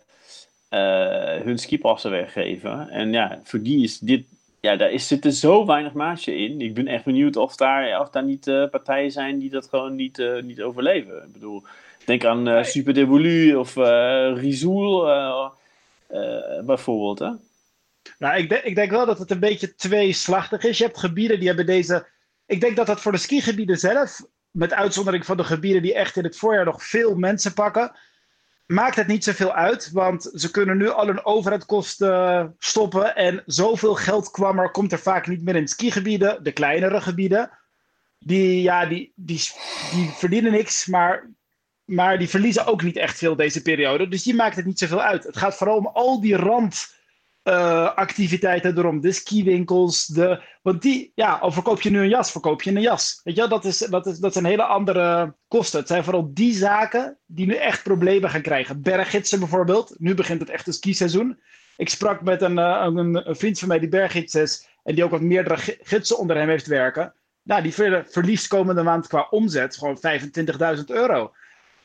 uh, hun skipassen weggeven. En ja, voor die is dit, ja, daar is, zit er zo weinig maatje in. Ik ben echt benieuwd of daar, of daar niet uh, partijen zijn die dat gewoon niet, niet overleven. Ik bedoel, denk aan nee. Super Devolu of Rizoul bijvoorbeeld. Hè? Nou, ik, denk, ik denk wel dat het een beetje tweeslachtig is. Je hebt gebieden die hebben deze. Ik denk dat dat voor de skigebieden zelf met uitzondering van de gebieden die echt in het voorjaar nog veel mensen pakken, maakt het niet zoveel uit. Want ze kunnen nu al hun overheidkosten stoppen. En zoveel geld kwam er, komt er vaak niet meer in skigebieden, de kleinere gebieden. Die, ja, die, die, die verdienen niks, maar, maar die verliezen ook niet echt veel deze periode. Dus die maakt het niet zoveel uit. Het gaat vooral om al die rand uh, activiteiten erom. De skiwinkels. De, want die, ja, al verkoop je nu een jas, verkoop je een jas. Weet je, dat, is, dat, is, dat zijn hele andere kosten. Het zijn vooral die zaken die nu echt problemen gaan krijgen. Berggidsen bijvoorbeeld. Nu begint het echte skiseizoen. Ik sprak met een, uh, een, een, vriend van mij die berggids is. En die ook wat meerdere gidsen onder hem heeft werken. Nou, die verliest komende maand qua omzet gewoon 25.000 euro.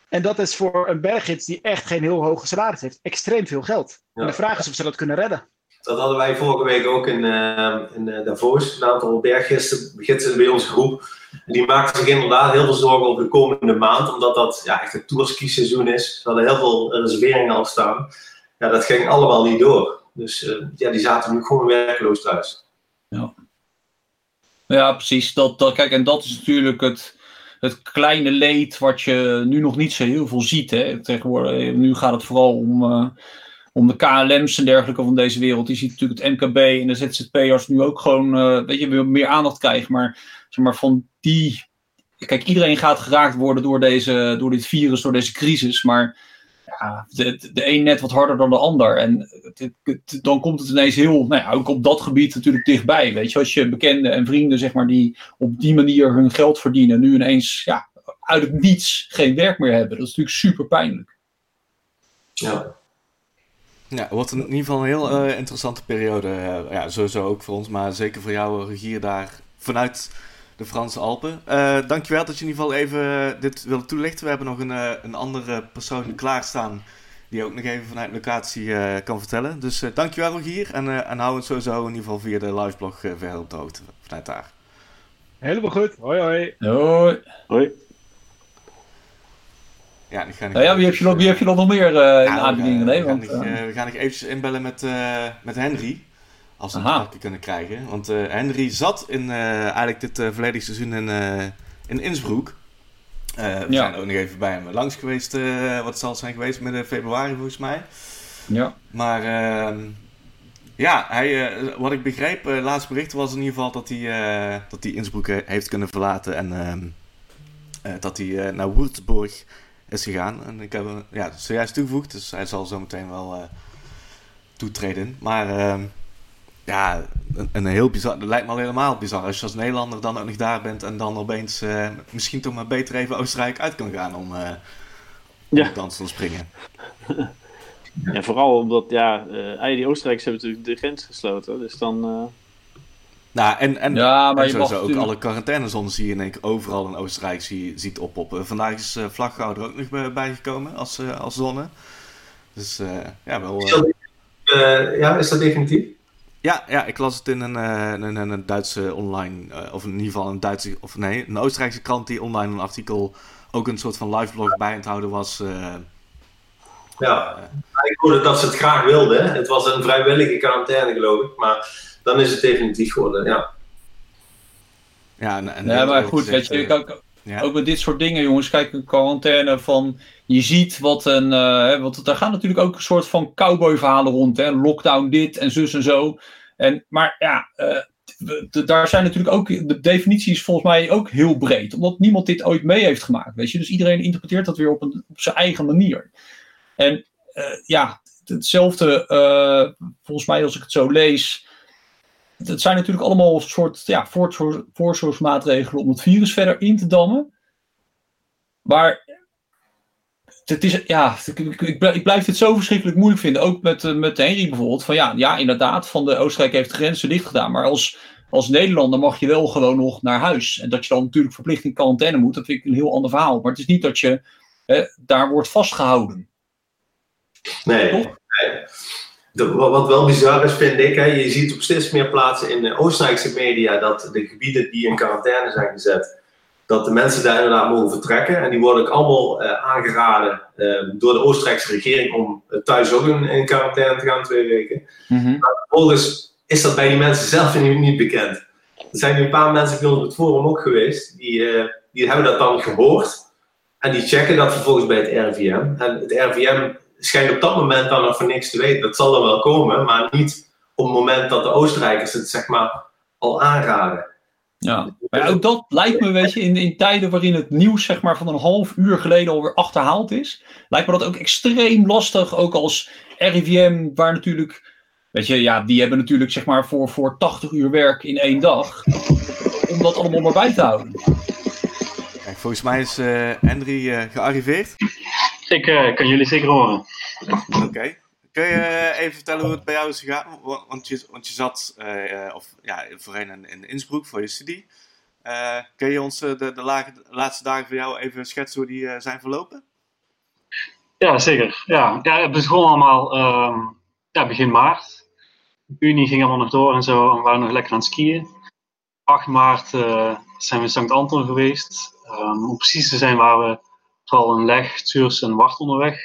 En dat is voor een berggids die echt geen heel hoge salaris heeft, extreem veel geld. Ja. En de vraag is of ze dat kunnen redden. Dat hadden wij vorige week ook in, uh, in uh, Davos. Een aantal berggidsen bij onze groep. die maakten zich inderdaad heel veel zorgen over de komende maand, omdat dat ja, echt het tourski-seizoen is. Ze hadden heel veel reserveringen al staan. Ja, dat ging allemaal niet door. Dus uh, ja, die zaten nu gewoon werkloos thuis. Ja, ja precies. Dat, dat, kijk, en dat is natuurlijk het, het kleine leed wat je nu nog niet zo heel veel ziet. Hè. Tegenwoordig, nu gaat het vooral om, uh, om de KLM's en dergelijke van deze wereld. Je ziet natuurlijk het MKB en de ZZP'ers nu ook gewoon uh, weet je, meer aandacht krijgen. Maar, zeg maar van die. Kijk, iedereen gaat geraakt worden door, deze, door dit virus, door deze crisis. Maar ja, de, de een net wat harder dan de ander. En dan komt het ineens heel, nou ja, ook op dat gebied natuurlijk dichtbij. Weet je, als je bekenden en vrienden, zeg maar, die op die manier hun geld verdienen, nu ineens ja, uit het niets geen werk meer hebben. Dat is natuurlijk super pijnlijk. Ja. Ja, wordt in ieder geval een heel uh, interessante periode. Uh, ja, sowieso ook voor ons, maar zeker voor jou, Regier, daar vanuit de Franse Alpen. Uh, dankjewel dat je in ieder geval even dit wilde toelichten. We hebben nog een, een andere persoon klaarstaan die ook nog even vanuit locatie uh, kan vertellen. Dus uh, dankjewel Rogier en, en hou het sowieso in ieder geval via de liveblog verder op de hoogte vanuit daar. Helemaal goed. Hoi hoi. Hoi. Hoi. Ja, ga ik... nou ja, wie heb je nog, wie heb je nog meer in ja, aanbiedingen? Nee, we, want, gaan, we gaan nog eventjes inbellen met, met Henry. Als we het kunnen krijgen. Want uh, Henry zat in uh, eigenlijk dit uh, volledige seizoen in, in Innsbruck. we ja. zijn ook nog even bij hem langs geweest. wat zal het zijn geweest? Midden februari volgens mij. Ja. Maar ehm, ja, hij, wat ik begreep, laatste bericht was in ieder geval dat hij, dat hij Innsbruck heeft kunnen verlaten. En ehm, dat hij naar Würzburg is gegaan. En ik heb hem ja, zojuist toegevoegd, dus hij zal zo meteen wel toetreden. Maar ehm, ja, een, een, heel bizar. Dat lijkt me al helemaal bizar. Als je als Nederlander dan ook nog daar bent en dan opeens uh, misschien toch maar beter even Oostenrijk uit kan gaan om, uh, ja. dans te springen. ja, vooral omdat ja, uh, die Oostenrijkers hebben natuurlijk de grens gesloten. Dus dan. Nou, en, en, ja, maar en je mag ook natuurlijk... alle quarantainezones zie je in één keer overal in Oostenrijk zie, ziet oppoppen. Vandaag is uh, ook nog bijgekomen als, als zonne. Dus ja, wel. Is dat, ja, is dat definitief? Ja, ja, ik las het in een, uh, een, een, Duitse online, uh, of in ieder geval een Duitse, of nee, een Oostenrijkse krant die online een artikel ook een soort van live blog bij het houden was. Uh, ja, ik hoorde dat ze het graag wilden. Het was een vrijwillige quarantaine, geloof ik, maar dan is het definitief geworden, ja. Ja, en, en ja maar goed, weet je, ook, ja. ook met dit soort dingen, jongens, kijk, een quarantaine van, je ziet wat een, uh, want daar gaan natuurlijk ook een soort van cowboy verhalen rond, hè, lockdown dit en zus en zo. En, maar ja, uh, daar zijn natuurlijk ook, de definitie is volgens mij ook heel breed, omdat niemand dit ooit mee heeft gemaakt, weet je. Dus iedereen interpreteert dat weer op, een, op zijn eigen manier. En uh, ja, hetzelfde, volgens mij als ik het zo lees, het zijn natuurlijk allemaal een soort ja, voorzorgsmaatregelen om het virus verder in te dammen. Maar het is, ja, ik, blijf dit zo verschrikkelijk moeilijk vinden. Ook met, uh, met Henry bijvoorbeeld. Van ja, ja, inderdaad, van de Oostenrijk heeft de grenzen dicht gedaan. Maar als, als Nederlander mag je wel gewoon nog naar huis. En dat je dan natuurlijk verplicht in quarantaine moet, dat vind ik een heel ander verhaal. Maar het is niet dat je daar wordt vastgehouden. Nee. Toch? nee. Wat wel bizar is, vind ik, hè, je ziet op steeds meer plaatsen in de Oostenrijkse media dat de gebieden die in quarantaine zijn gezet, dat de mensen daar inderdaad mogen vertrekken. En die worden ook allemaal uh, aangeraden uh, door de Oostenrijkse regering om uh, thuis ook in, in, quarantaine te gaan twee weken. Mm -hmm. Maar vervolgens is dat bij die mensen zelf nu niet bekend. Er zijn nu een paar mensen bij ons op het forum ook geweest, die, die hebben dat dan gehoord. En die checken dat vervolgens bij het RIVM. En het RIVM schijnt op dat moment dan nog voor niks te weten. Dat zal dan wel komen, maar niet op het moment dat de Oostenrijkers het zeg maar al aanraden. Ja, maar ook dat lijkt me, weet je, in, in tijden waarin het nieuws zeg maar, van een half uur geleden alweer achterhaald is, lijkt me dat ook extreem lastig, ook als RIVM, waar natuurlijk, weet je, ja, die hebben natuurlijk zeg maar voor, voor 80 uur werk in één dag, om dat allemaal maar bij te houden. Kijk, volgens mij is uh, Henry uh, gearriveerd. Ik uh, kan jullie zeker horen. Oké. Kun je eh, even vertellen hoe het bij jou is gegaan? Want je, want je zat uh, of, ja, voorheen in, in Innsbruck voor je studie. Uh, kun je ons de, de, lage, de, laatste dagen voor jou even schetsen hoe die zijn verlopen? Ja, zeker. Ja, ja het begon allemaal um, ja, begin maart. De Unie ging allemaal nog door en zo. En we waren nog lekker aan het skiën. 8 maart zijn we in St. Anton geweest. Um, om precies te zijn waren we vooral in Leg, Zurs en Wart onderweg.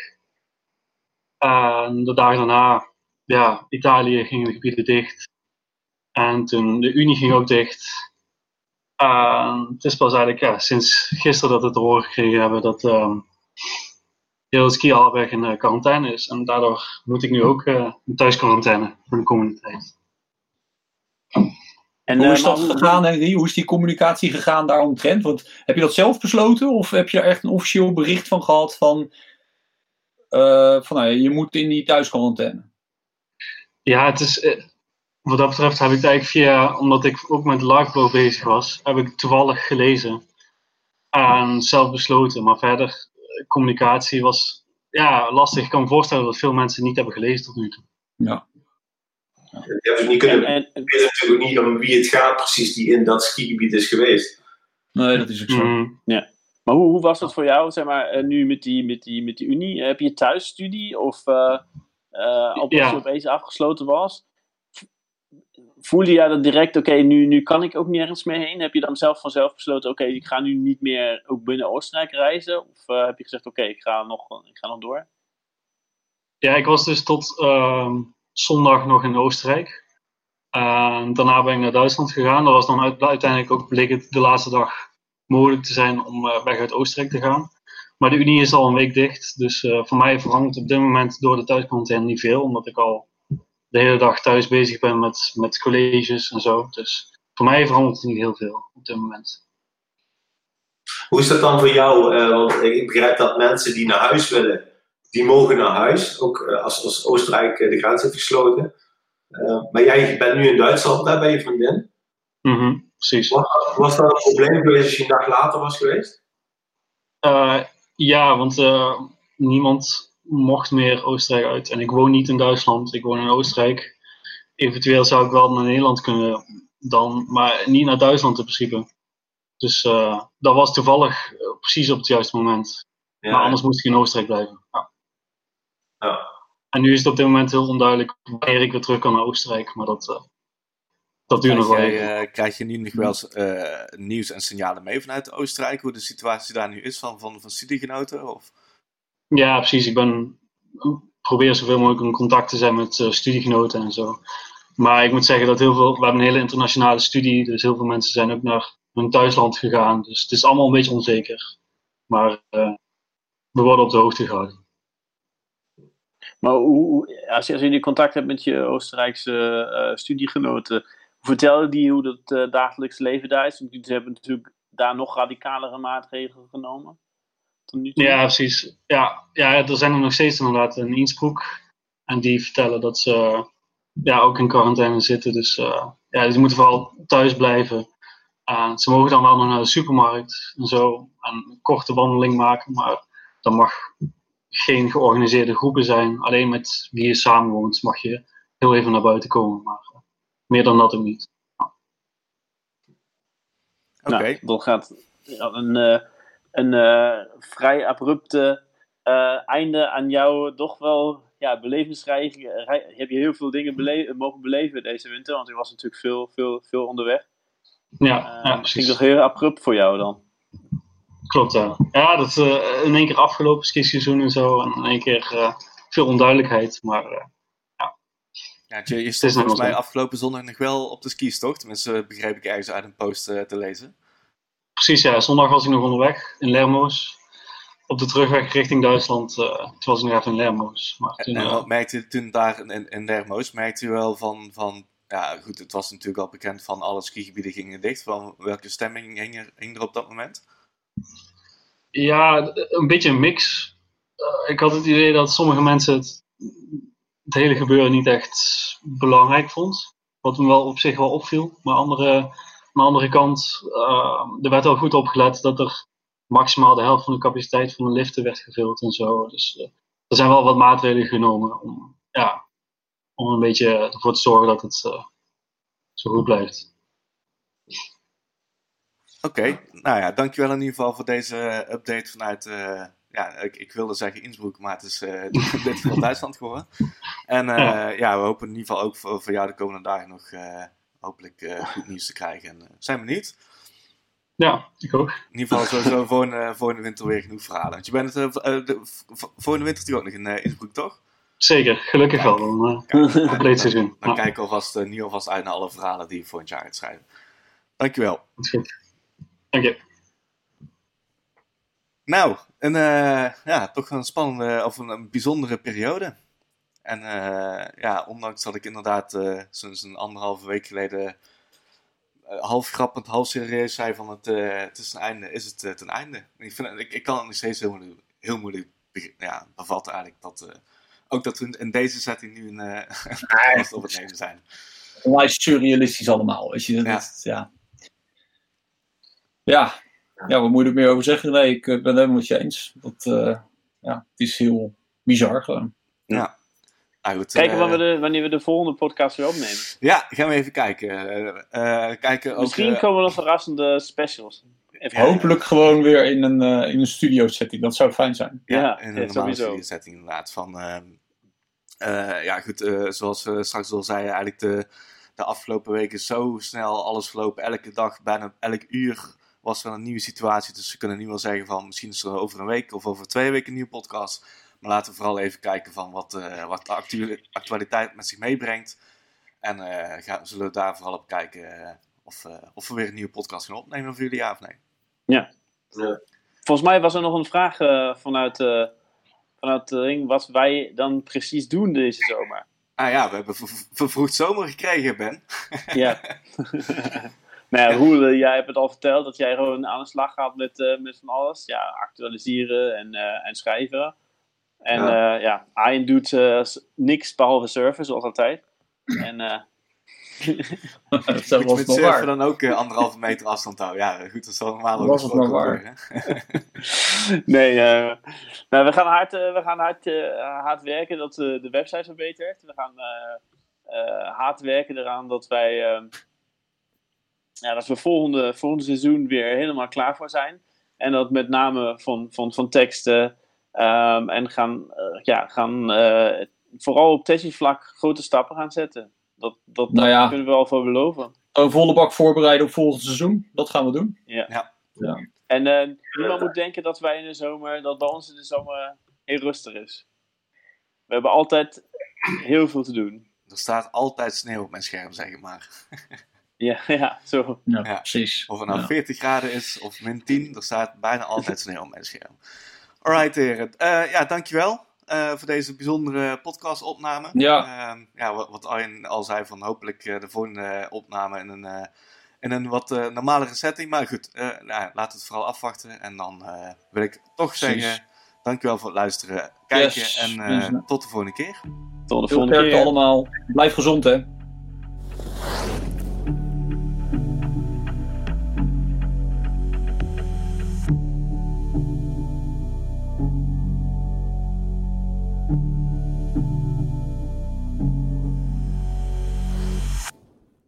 En de dagen daarna, ja, Italië gingen de gebieden dicht. En toen de Unie ging ook dicht. Het is pas eigenlijk ja, sinds gisteren dat we het te horen gekregen hebben dat um, heel het ski alweg in quarantaine is. En daardoor moet ik nu ook uh, in thuisquarantaine voor de komende tijd. En, Hoe is dat gegaan, Henry? Hoe is die communicatie gegaan daaromtrent? Want heb je dat zelf besloten of heb je er echt een officieel bericht van gehad van, uh, van nou, je moet in die thuisquarantaine? Ja, het is, eh, wat dat betreft heb ik het eigenlijk via, omdat ik ook met Larkblog bezig was, heb ik toevallig gelezen en zelf besloten. Maar verder, communicatie was ja, lastig. Ik kan me voorstellen dat veel mensen niet hebben gelezen tot nu toe. Ja. Je hebt niet kunnen en, en, weten natuurlijk niet om wie het gaat precies die in dat skigebied is geweest. Nee, dat is ook zo. Mm, ja. Maar hoe, hoe was dat voor jou, zeg maar, eh, nu met die, met die, met die Unie? Heb je thuisstudie of uh, uh, als je opeens afgesloten was? Voelde jij dat direct, oké, nu, nu kan ik ook nergens meer heen? Heb je dan zelf vanzelf besloten, oké, ik ga nu niet meer ook binnen Oostenrijk reizen? Of heb je gezegd, oké, ik, ga nog, ik ga nog door? Ja, ik was dus tot ehm, zondag nog in Oostenrijk. En daarna ben ik naar Duitsland gegaan. Dat was dan uiteindelijk ook bleek de laatste dag mogelijk te zijn om uh, weg uit Oostenrijk te gaan. Maar de Unie is al een week dicht. Dus uh, voor mij verandert op dit moment door de thuisquarantaine niet veel. Omdat ik al de hele dag thuis bezig ben met, met colleges en zo. Dus voor mij verandert het niet heel veel op dit moment. Hoe is dat dan voor jou? Uh, want ik begrijp dat mensen die naar huis willen, die mogen naar huis, ook eh, als, als Oostenrijk eh, de grens heeft gesloten. Eh, maar jij bent nu in Duitsland daar bij je vriendin. Mm precies. Was, was dat een probleem geweest als je een dag later was geweest? ja, want niemand mocht meer Oostenrijk uit. En ik woon niet in Duitsland, ik woon in Oostenrijk. Eventueel zou ik wel naar Nederland kunnen dan, maar niet naar Duitsland in principe. Dus dat was toevallig precies op het juiste moment. Ja, maar anders moest ik in Oostenrijk blijven. Ja. Ja. En nu is het op dit moment heel onduidelijk wanneer ik weer terug kan naar Oostenrijk, maar dat, uh, dat duurt nog wel even. Uh, krijg je nu nog wel eens uh, nieuws en signalen mee vanuit Oostenrijk, hoe de situatie daar nu is van, van, van studiegenoten? Of? Ja, precies. Ik ben, probeer zoveel mogelijk in contact te zijn met studiegenoten en zo. Maar ik moet zeggen dat heel veel, we hebben een hele internationale studie, dus heel veel mensen zijn ook naar hun thuisland gegaan. Dus het is allemaal een beetje onzeker. Maar we worden op de hoogte gehouden. Maar hoe, als, je, als contact hebt met je Oostenrijkse uh, studiegenoten, vertel die hoe het uh, dagelijks leven daar is? Ze hebben natuurlijk daar nog radicalere maatregelen genomen. Ja, precies. Ja, ja, er zijn er nog steeds inderdaad in Innsbruck. En die vertellen dat ze ja, ook in quarantaine zitten. Dus uh, ja, ze moeten vooral thuis blijven. ze mogen dan wel nog naar de supermarkt en zo. En een korte wandeling maken. Maar dan mag geen georganiseerde groepen zijn. Alleen met wie je samenwoont mag je heel even naar buiten komen. Maar eh, meer dan dat ook niet. Oké. Okay. Nou, dan gaat een, uh, een uh, vrij abrupte einde aan jouw toch wel ja, belevingsreis. Heb je heel veel dingen bele mogen beleven deze winter? Want je was natuurlijk veel, veel, veel onderweg. Ja, ja Ging toch heel abrupt voor jou dan? Klopt, ja. Ja, dat is uh, in één keer afgelopen skiseizoen en zo. En in één keer uh, veel onduidelijkheid. Maar uh, ja. ja je, je stond volgens mij afgelopen zondag nog wel op de skis, toch? Tenminste, begreep ik ergens uit een post te lezen. Precies, ja. Zondag was ik nog onderweg in Lermoos. Op de terugweg richting Duitsland. toen was ik nog even in Lermoos. Maar toen, en wat merkte u toen daar in, in Lermoos? Merkte u wel van, van ja, goed, het was natuurlijk al bekend van alle skigebieden gingen dicht. Van welke stemming hing er, hing er op dat moment? Ja, een beetje een mix. Uh, ik had het idee dat sommige mensen het, hele gebeuren niet echt belangrijk vond. Wat me wel op zich wel opviel. Maar andere, aan de andere kant, uh, er werd al goed opgelet dat er maximaal de helft van de capaciteit van de liften werd gevuld en zo. Dus uh, er zijn wel wat maatregelen genomen om, ja, om een beetje ervoor te zorgen dat het zo goed blijft. Oké, nou ja, dankjewel in ieder geval voor deze update vanuit, uh, ja, ik, ik, wilde zeggen Innsbruck, maar het is uh, dit geval Duitsland geworden. En uh, ja. ja. we hopen in ieder geval ook voor, voor jou de komende dagen nog hopelijk goed nieuws te krijgen. En zijn we niet. Ja, ik ook. In ieder geval sowieso voor, een, voor de winter weer genoeg verhalen. Want je bent het, de, voor de winter ook nog in Innsbruck, toch? Zeker, gelukkig wel. Dan, compleet seizoen. Dan kijk ik alvast, uh, nu alvast uit naar alle verhalen die je volgend jaar gaat schrijven. Dankjewel. Dat is goed. Dank je. Nou, een, uh, ja, toch een spannende of een, een bijzondere periode. En ja, ondanks dat ik inderdaad sinds een anderhalve week geleden half grappend, half serieus zei van het, het is een einde, is het ten einde. Ik, vind, ik, ik kan het nog steeds heel moeilijk, heel moeilijk ja, bevatten eigenlijk dat ook dat we in deze setting nu een, uh, podcast op het nemen zijn. Live surrealistisch allemaal. Weet je, dat, ja. ja. Ja. ja, wat moet je er meer over zeggen? Nee, ik ben het helemaal met je eens. Dat, uh, ja, het is heel bizar gewoon. Ja. Nou, goed, kijken uh, wanneer, we de, wanneer we de volgende podcast weer opnemen. Ja, gaan we even kijken. kijken Misschien ook, komen er nog verrassende specials. Even Hopelijk gewoon weer in een, uh, in een studio setting. Dat zou fijn zijn. Ja, ja in een normale studio setting inderdaad. Van, uh, uh, ja, goed, zoals we straks al zeiden, eigenlijk de, de afgelopen weken zo snel alles verlopen. Elke dag, bijna elk uur was er een nieuwe situatie. Dus we kunnen nu wel zeggen van misschien is er over een week of over twee weken een nieuwe podcast. Maar laten we vooral even kijken van wat, wat de actualiteit met zich meebrengt. En gaan, zullen we daar vooral op kijken of, of we weer een nieuwe podcast gaan opnemen voor jullie, ja of nee. Ja. ja. Volgens mij was er nog een vraag uh, vanuit, uh, vanuit de ring wat wij dan precies doen deze zomer. Ah ja, we hebben vervroegd zomer gekregen, Ben. ja. nou ja, Roel, uh, jij hebt het al verteld dat jij gewoon aan de slag gaat met, met van alles. Ja, actualiseren en, en schrijven. En ja, ja Arjen doet niks behalve surfen, zoals altijd. En dat Moet je met surfen dan ook uh, anderhalve meter afstand houden? Ja, goed, dat zal normaal ook was het maar waar. nee, uh, nou, we gaan hard, uh, we gaan hard, hard werken dat de website verbetert. We gaan hard werken eraan dat wij ehm, ja, dat we volgende, volgende seizoen weer helemaal klaar voor zijn. En dat met name van, van, van teksten um, en gaan, ja, gaan vooral op technisch vlak grote stappen gaan zetten. Dat, dat, nou ja, kunnen we wel voor beloven. Een volle bak voorbereiden op volgend seizoen. Dat gaan we doen. Ja. ja. ja. En uh, niemand moet denken dat wij in de zomer, dat bij ons in de zomer heel rustig is. We hebben altijd heel veel te doen. Er staat altijd sneeuw op mijn scherm, zeg maar. ja, ja, zo. Ja, precies. Of het nou 40 graden is of min 10, er staat bijna altijd sneeuw op mijn scherm. Alright, heren. Uh, ja, dankjewel. Uh, voor deze bijzondere podcastopname. Ja. Uh, ja, wat, wat Arjen al zei, van hopelijk de volgende opname in een, uh, in een wat normalere setting. Maar goed, nou, laten we het vooral afwachten. En dan wil ik toch Precies. zeggen, dankjewel voor het luisteren, kijken yes. en tot de volgende keer. Tot de volgende keer allemaal. Blijf gezond hè.